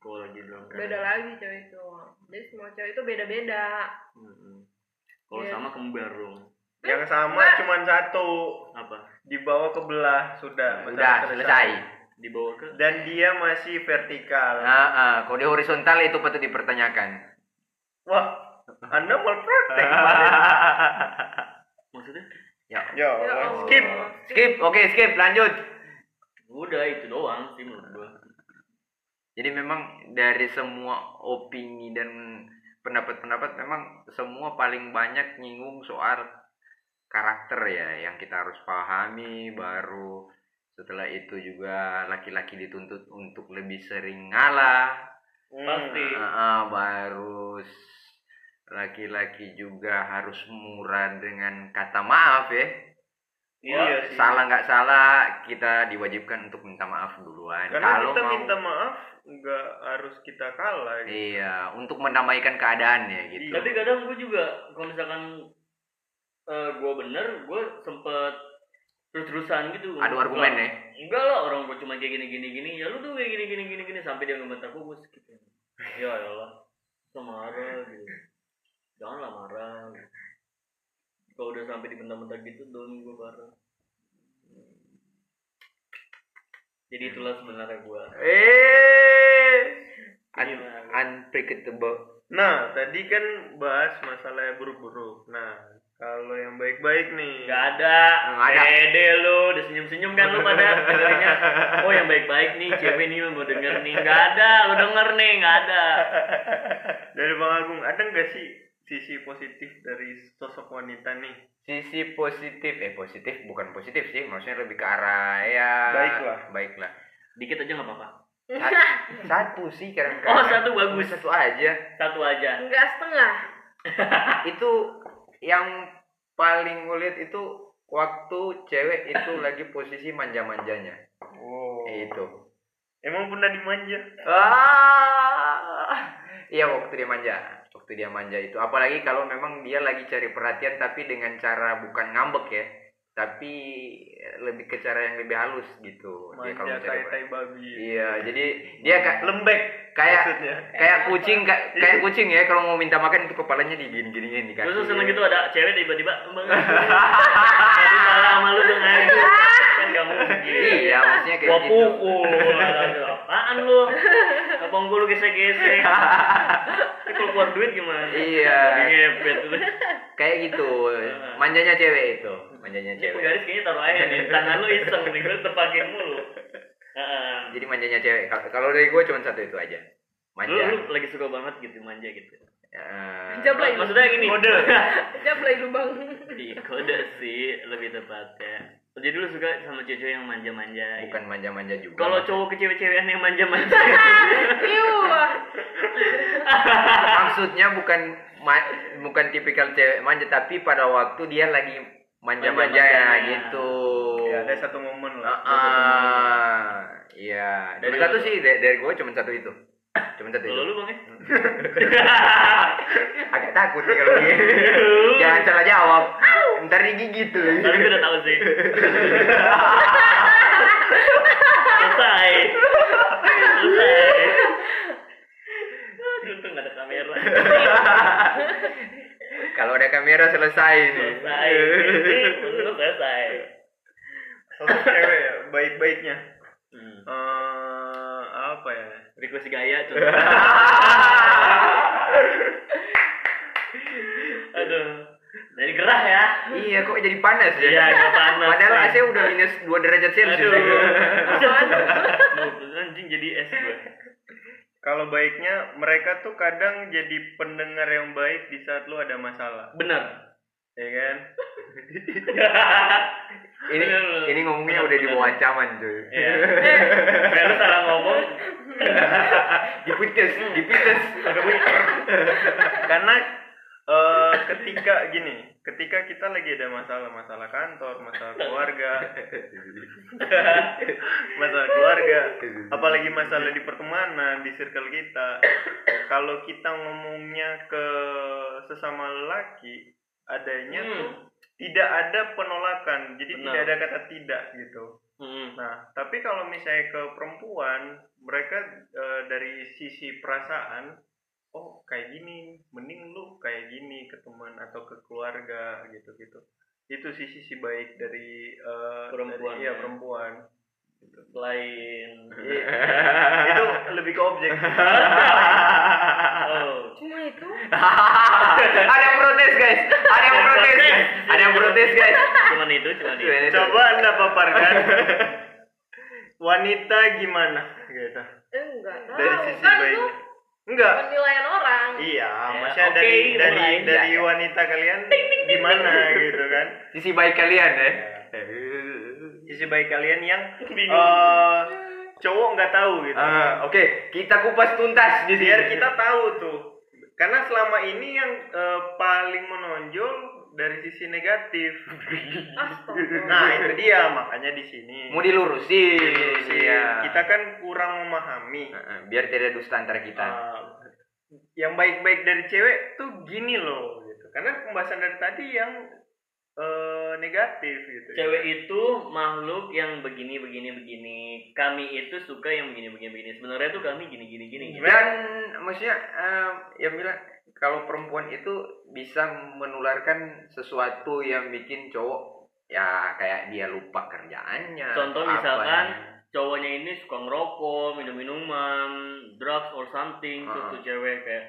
kalau lagi dalam beda lagi cewek itu. Jadi semua cewek itu beda-beda. Mm-mm. kalau Iya. sama kembar dong. Yang sama Enggak. cuman satu. Apa? Dibawa ke belah sudah. Udah masalah selesai. dibawa ke? Dan dia masih vertikal. Nah, ah, kalau di horizontal itu patut dipertanyakan. wah anda malpraktek kemarin maksudnya? Ya. ya Ya skip. Skip, oke skip, lanjut. udah itu doang sih menurut gua Jadi memang dari semua opini dan pendapat-pendapat memang semua paling banyak nyinggung soal karakter ya yang kita harus pahami baru setelah itu juga laki-laki dituntut untuk lebih sering ngalah Hmm. Pasti. Ah, ah, baru laki-laki juga harus murah dengan kata maaf ya Iya Iya sih. salah nggak salah kita diwajibkan untuk minta maaf duluan. Karena kalau kita mau minta maaf nggak harus kita kalah gitu. iya untuk mendamaikan keadaan ya gitu. Tapi kadang gua juga kalau misalkan eh, gua bener gua sempet terus-terusan gitu adu argumen ya? Enggak lah orang gua cuma kayak gini gini. Gini ya lu tuh kayak gini gini gini gini sampai dia ngebentak gua gua skip. Ya ya Allah marah gitu. Janganlah marah gitu. Kalau udah sampai dibentak-bentak gitu down gua parah jadi itulah sebenarnya gua eh un- unpredictable nah tadi kan bahas masalah buruk-buruk nah kalau yang baik-baik nih Gak ada. Nggak ada. Pede lu, udah senyum-senyum kan lu pada dengernya. Oh yang baik-baik nih, cewek nih mau denger nih. Gak ada, lu denger nih, gak ada. dari bang Agung ada nggak sih sisi positif dari sosok wanita nih? Sisi positif eh positif bukan positif sih maksudnya lebih ke arah ya Baiklah. baiklah. Dikit aja gak apa-apa. Sa- satu sih kadang Oh, satu bagus. satu aja. Satu aja. enggak setengah. Itu yang paling gue lihat itu waktu cewek itu lagi posisi manja-manjanya. Wow. Itu. Emang pernah dimanja? Ah. Iya waktu dia manja waktu dia manja itu. Apalagi kalau memang dia lagi cari perhatian tapi dengan cara bukan ngambek ya tapi lebih ke cara yang lebih halus gitu. Dia kalau manja mencari kayak perhatian. tai babi. Iya jadi dia kayak lembek kayak maksudnya. kayak kucing kayak, kayak kucing ya kalau mau minta makan itu kepalanya digini-giniin di kaki Terus seneng gitu ada cewek tiba-tiba Tadi salah sama lu dong aja Kan mungkin. Iya maksudnya kayak gitu. Apaan lu Abang gua lu gesek-gesek kalau keluar duit gimana? Iya. Ngepet lu kayak gitu. Manjanya cewek itu. Manjanya Ini cewek. penggaris kayaknya taruh aja nih Tangan lu iseng nih Gue terpakai mulu. Heeh. jadi manjanya cewek. Kalau- dari gue cuma satu itu aja. Manja. Lu lagi suka banget gitu manja gitu. Eh, Jablay. maksudnya gini. Kode. jablay lu bang. Iya, kode sih lebih tepatnya jadi lu suka sama cewek yang manja-manja bukan manja-manja juga kalau cowok ke cewek-cewekan yang manja-manja. Iu, maksudnya bukan ma- bukan tipikal cewek manja tapi pada waktu dia lagi manja-manja ya gitu. Ya ada satu momen Ah, lah ah, iya. Dari dari satu sih dari, dari gue cuma satu itu cuma itu kalau lu bang ya? Agak takut nih kalau gini jangan salah jawab. Ntar digigit tuh. Tapi gue udah tahu sih. Selesai. Selesai. Untung gak ada kamera. Kalau ada kamera selesai nih selesai. Untung selesai. Cewek ya. Baik-baiknya request gaya tuh. Aduh. Jadi gerah ya? Iya kok jadi panas ya? Iya, panas. padahal AC udah minus 2 derajat celcius aduh. ya. Anjing jadi es gue. Kalau baiknya mereka tuh kadang jadi pendengar yang baik di saat lu ada masalah. Bener. Ya kan ini ini ngomongnya udah di bawah ancaman cuy. Iya. Kayak lu salah ngomong. dipites dipites. Karena eh, ketika gini ketika kita lagi ada masalah masalah kantor masalah keluarga masalah keluarga apalagi masalah di pertemanan di circle kita kalau kita ngomongnya ke sesama lelaki adanya Hmm. tuh tidak ada penolakan jadi Benar. tidak ada kata tidak gitu Hmm. Nah, tapi kalau misalnya ke perempuan, mereka eh, dari sisi perasaan, oh kayak gini, mending lu kayak gini ke teman atau ke keluarga gitu-gitu. Itu sih sisi baik dari eh, Perempuan, dari, iya, ya. perempuan. Selain itu lebih ke objek. oh. Cuma itu. ada yang protes guys ada yang protes guys ada yang protes guys Cuman itu, cuman itu. Coba anda paparkan wanita gimana gitu. Enggak tahu. Dari sisi kan baiknya. Enggak. penilaian orang. Iya, Ya, maksudnya oke, dari dari dari Ya, ya. wanita kalian gimana gitu kan? sisi baik kalian ya Sisi baik kalian yang eh, cowok nggak tahu gitu. Ah, oke kita kupas tuntas di sini Biar kita tahu tuh. Karena selama ini yang eh, paling menonjol dari sisi negatif. Astaga. Nah, itu dia makanya di sini. mau dilurusin Dilurusin. iya. Kita kan kurang memahami. Heeh, biar tidak ada dusta antara kita Uh, yang baik-baik dari cewek tuh gini loh gitu karena pembahasan dari tadi yang uh, negatif gitu Cewek itu makhluk yang begini begini begini. Kami itu suka yang begini begini begini. Sebenarnya tuh kami gini gini gini. gitu. dan maksudnya eh, yang bilang kalau perempuan itu bisa menularkan sesuatu yang bikin cowok ya kayak dia lupa kerjaannya Contoh misalkan apanya. cowoknya ini suka ngerokok, minum minuman, drugs or something, terus Ah. tuh cewek kayak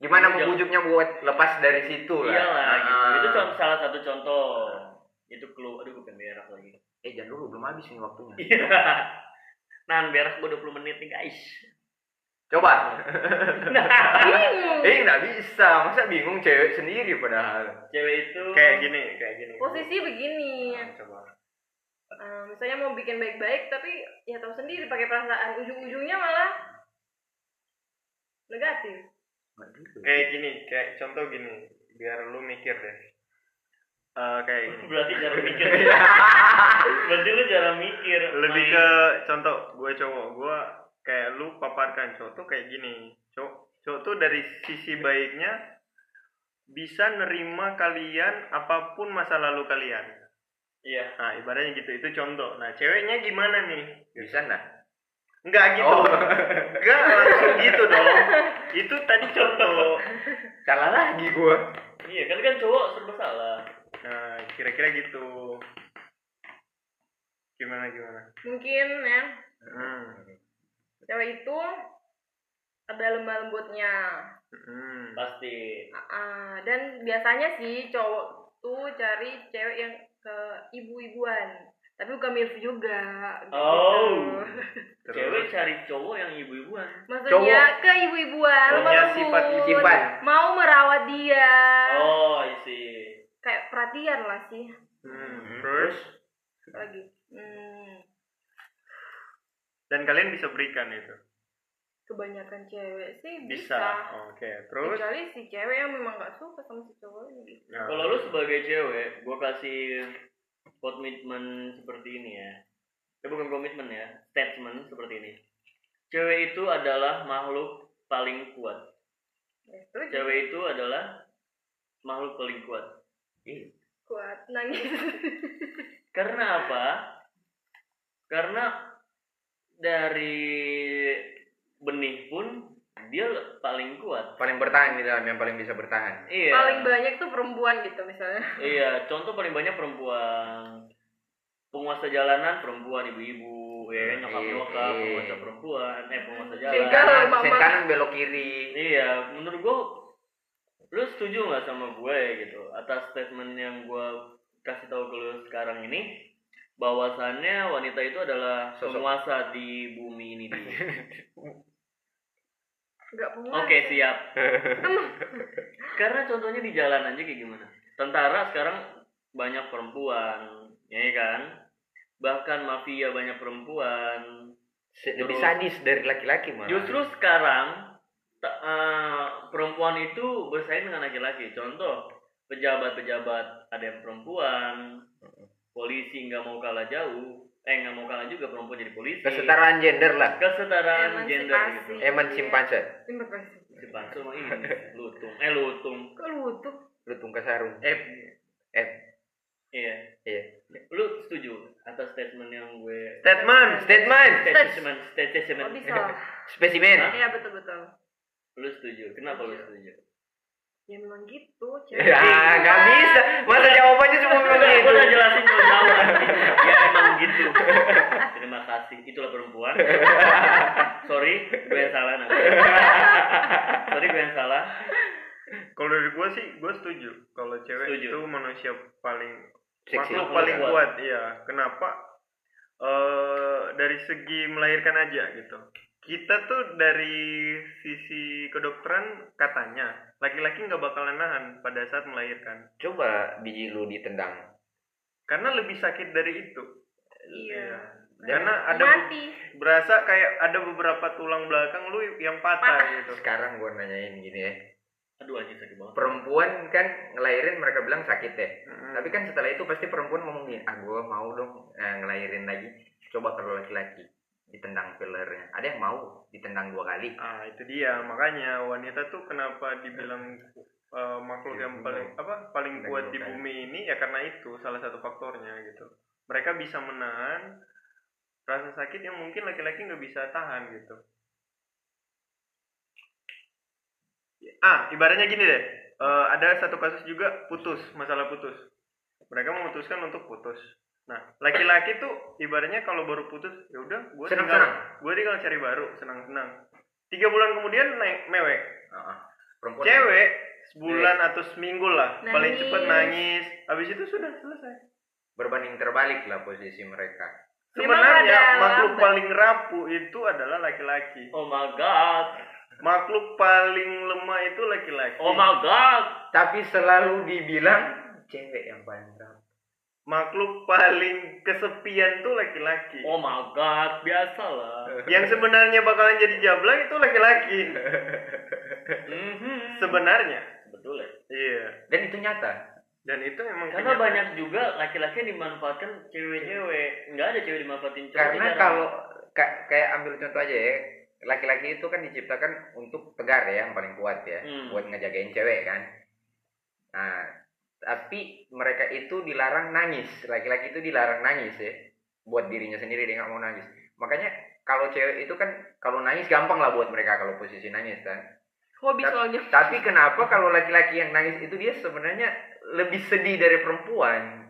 gimana membujuknya buat lepas dari situ lah iyalah gitu. Ah. Itu salah satu contoh. Itu clue. Aduh, gue pengen berak lagi. eh jangan dulu belum habis nih waktunya Iya. Nah, berak gue 20 menit nih, guys. coba Bingung. eh nggak bisa masa bingung cewek sendiri padahal Cewek itu kayak gini kayak gini Posisi begini. Nah, coba Eh, misalnya mau bikin baik-baik tapi ya tahu sendiri pakai perasaan ujung-ujungnya malah negatif. kayak gini kayak contoh gini biar lu mikir deh Eh, kayak gini berarti cara mikir. berarti lu cara mikir. lebih Main. ke contoh gue cowok gue kayak lu paparkan cowok tuh kayak gini cowok cowok tuh dari sisi baiknya bisa nerima kalian apa pun masa lalu kalian Iya. nah ibaratnya gitu itu contoh nah ceweknya gimana nih bisa nggak Enggak gitu Oh. enggak langsung gitu dong itu tadi contoh salah lagi gua Iya, kan kan cowok serba salah. Nah kira-kira gitu gimana gimana Mungkin ya hmm. cewek itu ada lemah lembutnya. Hmm. Pasti. Ah, dan biasanya sih cowok tuh cari cewek yang ke ibu-ibuan. Tapi bukan milf juga. gitu. Oh. Cewek cari cowok yang ibu-ibuan. Maksudnya ke ibu-ibuan, Punya lembut. sifat-sifat. Mau merawat dia. Oh, isi. Kayak perhatian lah sih. Hmm. terus Lagi. Hmm, dan kalian bisa berikan itu kebanyakan cewek sih bisa, bisa. oke terus Kecuali si cewek yang memang gak suka sama si cowok ini. Nah, Kalau lu sebagai cewek, gua kasih komitmen seperti ini ya. Eh, bukan komitmen ya, statement seperti ini. Cewek itu adalah makhluk paling kuat. Ya. Cewek itu adalah makhluk paling kuat. Kuat nangis. Karena apa? Karena dari benih pun dia paling kuat. paling bertahan di dalam yang paling bisa bertahan Iya. Paling banyak tuh perempuan gitu misalnya. Iya, contoh paling banyak perempuan. Penguasa jalanan perempuan, ibu-ibu, ya Hmm, nyokap nyokap, iya. penguasa perempuan, eh penguasa jalan. kanan belok kiri Iya, menurut gua lu setuju nggak sama gue gitu atas statement yang gua kasih tahu ke lu sekarang ini bahwasannya wanita itu adalah Sosok. penguasa di bumi ini puas. Oke, siap. Karena contohnya di jalan aja kayak gimana? Tentara sekarang banyak perempuan, ya kan? Bahkan mafia banyak perempuan. Lebih sadis dari laki-laki malah Justru sekarang eh, perempuan itu bersaing dengan laki-laki. Contoh, pejabat-pejabat ada yang perempuan, polisi nggak mau kalah jauh, eh nggak mau kalah juga perempuan jadi polisi. kesetaraan gender lah Kesetaraan gender Emansipasi. gitu. emansipasi Terima kasih. Si Pansu mah ini lutung, eh lutung. Kok lutuh? lutung kasarung F F Iya. Iya. Lu setuju atas statement yang gue Statement. Statement. statement Oh, statement bisa. Spesimen. Iya betul betul. Lu setuju kenapa lu Setuju. setuju Ya memang gitu, cewek. Ya, nggak bisa. Masa jawabannya semua memang Udah, gitu. gue udah jelasin lu jawab ya emang gitu terima kasih itulah perempuan sorry gue yang salah nanti sorry gue yang salah Kalau dari gua sih, gua setuju. Kalau cewek Setuju. itu manusia paling makhluk Paling kuat. kuat. Iya. Kenapa? Eh dari segi melahirkan aja gitu. Kita tuh dari sisi kedokteran katanya laki-laki nggak bakalan nahan pada saat melahirkan Coba biji lu ditendang. karena lebih sakit dari itu. Iya. Karena ada Mati. berasa kayak ada beberapa tulang belakang lu yang patah, Patah. gitu. Sekarang gua nanyain gini ya. aduh anjir sakit banget Perempuan kan ngelahirin mereka bilang sakit ya. Mm. Tapi kan setelah itu pasti perempuan ngomong gini, ah gue mau dong eh, ngelahirin lagi. Coba kalau laki-laki ditendang fillernya. Ada yang mau ditendang dua kali. Ah itu dia makanya wanita tuh kenapa dibilang uh, makhluk yang paling apa paling kuat di bumi ini ya karena itu salah satu faktornya gitu. Mereka bisa menahan rasa sakit yang mungkin laki-laki nggak bisa tahan gitu. Ah ibaratnya gini deh, eh, ada satu kasus juga putus masalah putus. Mereka memutuskan untuk putus. Nah laki-laki tuh ibaratnya kalau baru putus ya udah gue tinggal gue tinggal cari baru senang-senang tiga bulan kemudian naik mewek. Perempuan cewek sebulan atau seminggu lah paling Nangis. cepet nangis habis itu sudah selesai berbanding terbalik lah posisi mereka. Sebenarnya makhluk lambat. paling rapuh itu adalah laki-laki oh my god makhluk paling lemah itu laki-laki oh my god Tapi selalu dibilang cewek yang paling berat. Makhluk paling kesepian tuh laki-laki oh my god biasalah yang sebenarnya bakalan jadi jablang itu laki-laki Mhm. sebenarnya betul ya iya Dan itu nyata. dan itu memang karena kenyataan. banyak juga laki-laki yang dimanfaatkan cewek-cewek nggak ada cewek dimanfaatin cowok Karena kalau ka- kayak ambil contoh aja ya, laki-laki itu kan diciptakan untuk tegar ya, yang paling kuat ya, Hmm. buat ngejagain cewek kan. Nah, tapi mereka itu dilarang nangis, laki-laki itu dilarang nangis ya, buat dirinya sendiri dia nggak mau nangis. Makanya kalau cewek itu kan kalau nangis gampang lah buat mereka kalau posisi nangis kan. Hobi Ta- soalnya. Tapi kenapa kalau laki-laki yang nangis itu dia sebenarnya lebih sedih dari perempuan?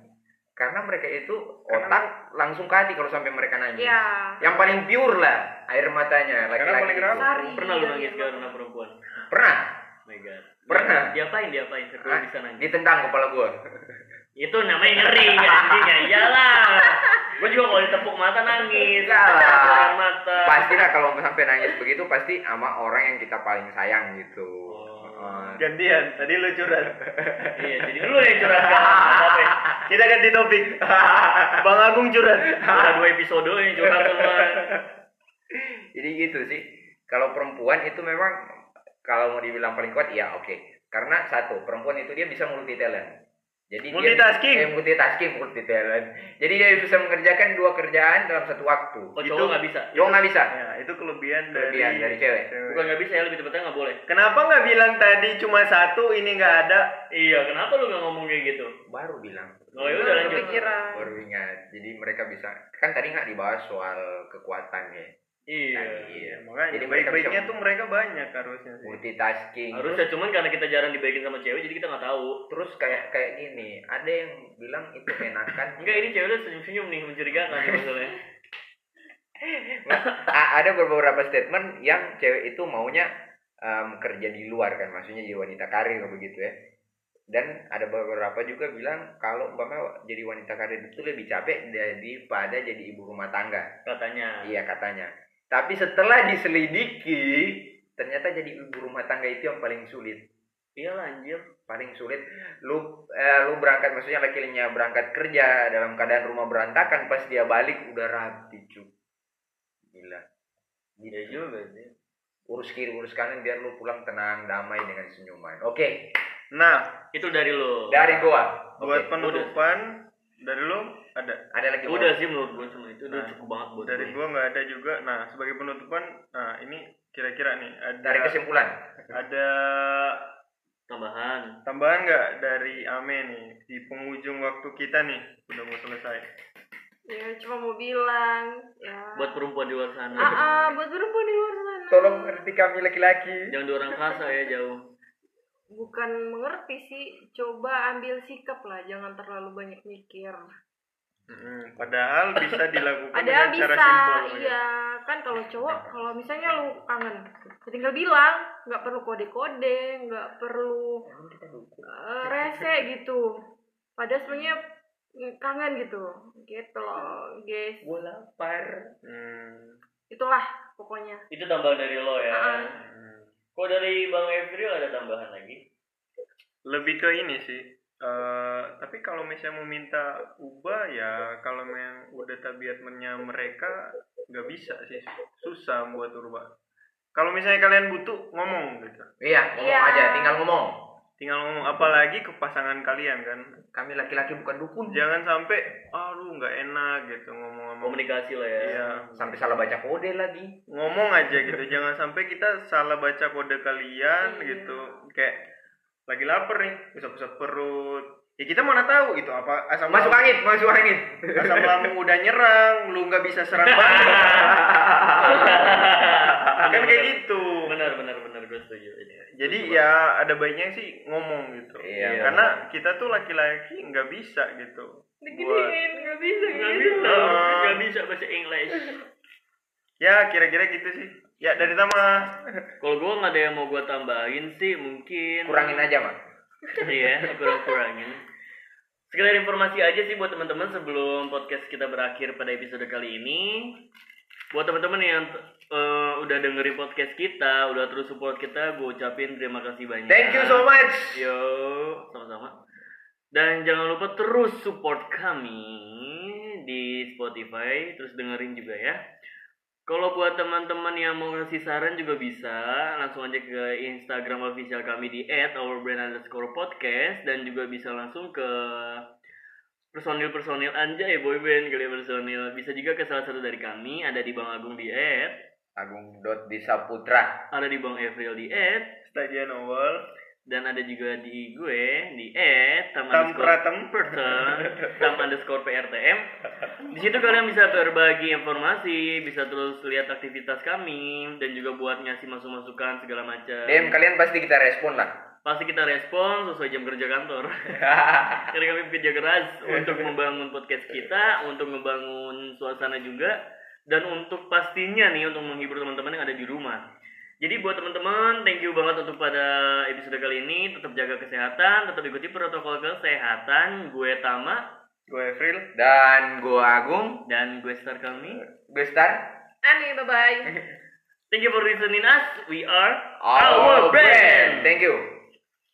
Karena mereka itu otak langsung ke hati kalau sampai mereka nangis. Iya. Yang paling pure lah air matanya Karena laki-laki. paling pernah lu nangis karena perempuan Pernah my god Pernah. diapain diapain Hah? bisa nangis ditendang kepala gua. itu namanya ngeri anjing ya iyalah gue juga kalau ditepuk mata nangis lah. Mata Pastilah kalau sampai nangis begitu pasti sama orang yang kita paling sayang gitu. Oh. Heeh. gantian tadi lu curhat iya jadi lu yang curhat sekarang apa ya kita ganti topik bang Agung curhat udah dua episode yang curhat semua Jadi gitu sih. Kalau perempuan itu memang kalau mau dibilang paling kuat ya oke. Karena satu, perempuan itu dia bisa multi talent. Jadi Multitasking. dia eh, multitasking, multi talent. Jadi dia bisa mengerjakan dua kerjaan dalam satu waktu. oh Itu- cowok nggak bisa Cowok nggak bisa. ya itu kelebihan, Kelebihan dari cewek. bukan nggak bisa ya lebih tepatnya nggak boleh kenapa nggak bilang tadi cuma satu ini nggak ada iya kenapa lu nggak ngomong kayak gitu Baru bilang. oh ya udah lanjut Kepikiran. Baru ingat. Jadi mereka bisa kan tadi nggak dibahas soal kekuatan ya. Iya Iya. makanya Jadi baik-baiknya tuh mereka banyak harusnya sih Multitasking. harusnya cuman karena kita jarang dibaikin sama cewek jadi kita nggak tahu Terus kayak kayak gini, ada yang bilang itu enakan. enggak ini cewek senyum-senyum nih mencurigakan nih masalahnya ada beberapa statement yang cewek itu maunya em, kerja di luar kan, maksudnya jadi wanita karir begitu ya. Dan ada beberapa juga bilang kalau umpamanya jadi wanita karir itu lebih capek daripada jadi ibu rumah tangga. katanya Iya katanya. Tapi setelah diselidiki, ternyata jadi ibu rumah tangga itu yang paling sulit. iya anjir Paling sulit. Lu eh, lu berangkat maksudnya laki-lakinya berangkat kerja dalam keadaan rumah berantakan pas dia balik udah rapi cu. Gila. Gitu. juga sih Urus kiri urus kanan biar lu pulang tenang damai dengan senyuman. Oke, nah itu dari lu dari gua. buat Oke. penutupan dari lu ada Ada lagi udah sih menurut gue cuma itu udah Nah, cukup banget buat dari gue. gua nggak ada juga. Nah sebagai penutupan nah ini kira-kira nih ada dari kesimpulan. ada tambahan? tambahan tambahan nggak dari Ame nih di penghujung waktu kita nih? Udah mau selesai. Ya cuma mau bilang ya. Buat perempuan di luar sana. Ah, ah, buat perempuan di luar sana. Tolong ngerti kami laki-laki. jangan di orang kasa ya jauh. Bukan mengerti sih coba ambil sikap lah jangan terlalu banyak mikir Mm, padahal bisa dilakukan ada dengan cara bisa simpel ya. iya. Kan kalau cowok kalau misalnya lu kangen ya tinggal bilang nggak perlu kode-kode nggak perlu eh, rese gitu. Padahal sebenarnya kangen gitu. Gitu loh guys. Gue lapar. Hmm, itulah pokoknya. Itu tambahan dari lo ya. Ah. hmm. kok dari bang Evril ada tambahan lagi? Lebih ke ini sih eh, tapi kalau misalnya mau minta ubah ya kalau memang udah tabiatnya mereka nggak bisa sih susah buat ubah kalau misalnya kalian butuh ngomong gitu Iya, ngomong Iya. aja, tinggal ngomong. tinggal ngomong apalagi ke pasangan kalian kan Kami laki-laki bukan dukun. jangan sampai aduh nggak enak gitu ngomong-ngomong komunikasi lah ya Iya. Sampai salah baca kode lagi. ngomong aja gitu jangan sampai kita salah baca kode kalian Iya. gitu kayak lagi lapar nih pusat-pusat perut. Ya kita mana tahu gitu apa asam Masuk angin, masuk angin. asam lambung udah nyerang lu nggak bisa serang balik kan kayak gitu. Benar benar benar gue setuju. Jadi ya ada baiknya sih ngomong gitu. Iya. karena kita tuh laki-laki nggak bisa gitu. Diginiin nggak bisa nggak gitu. bisa. Nggak bisa bahasa English. Ya kira-kira gitu sih ya dari Tama kalau gue nggak ada yang mau gue tambahin sih mungkin Kurangin aja, Mak. iya kurang kurangin sekedar informasi aja sih buat teman-teman sebelum podcast kita berakhir pada episode kali ini buat teman-teman yang eh, udah dengerin podcast kita udah terus support kita gue ucapin terima kasih banyak Thank you so much. Yo, sama-sama. Dan jangan lupa terus support kami di Spotify, terus dengerin juga ya. Kalau buat teman-teman yang mau ngasih saran juga bisa, langsung aja ke Instagram official kami di @ourbrand_podcast dan juga bisa langsung ke personil-personil anjay boyband kali ya personil. Bisa juga ke salah satu dari kami, ada di Bang Agung di Ed, Agung dot Disaputra. ada di Bang Evril di awal dan ada juga di gue di Ed, tam underscore tam underscore PRTM. Di situ kalian bisa berbagi informasi, bisa terus lihat aktivitas kami dan juga buat ngasih masuk-masukan segala macam. DM kalian pasti kita respon lah. Pasti kita respon sesuai jam kerja kantor. Karena kami bekerja keras untuk membangun podcast kita, untuk membangun suasana juga, dan untuk pastinya nih untuk menghibur teman-teman yang ada di rumah. Jadi buat teman-teman, thank you banget untuk pada episode kali ini. Tetap jaga kesehatan, tetap ikuti protokol kesehatan. Gue Tama gue April Dan gua Agung, dan gue Star kami. gue Star. Ani bye bye Thank you for listening us. We are Our brand. Thank you.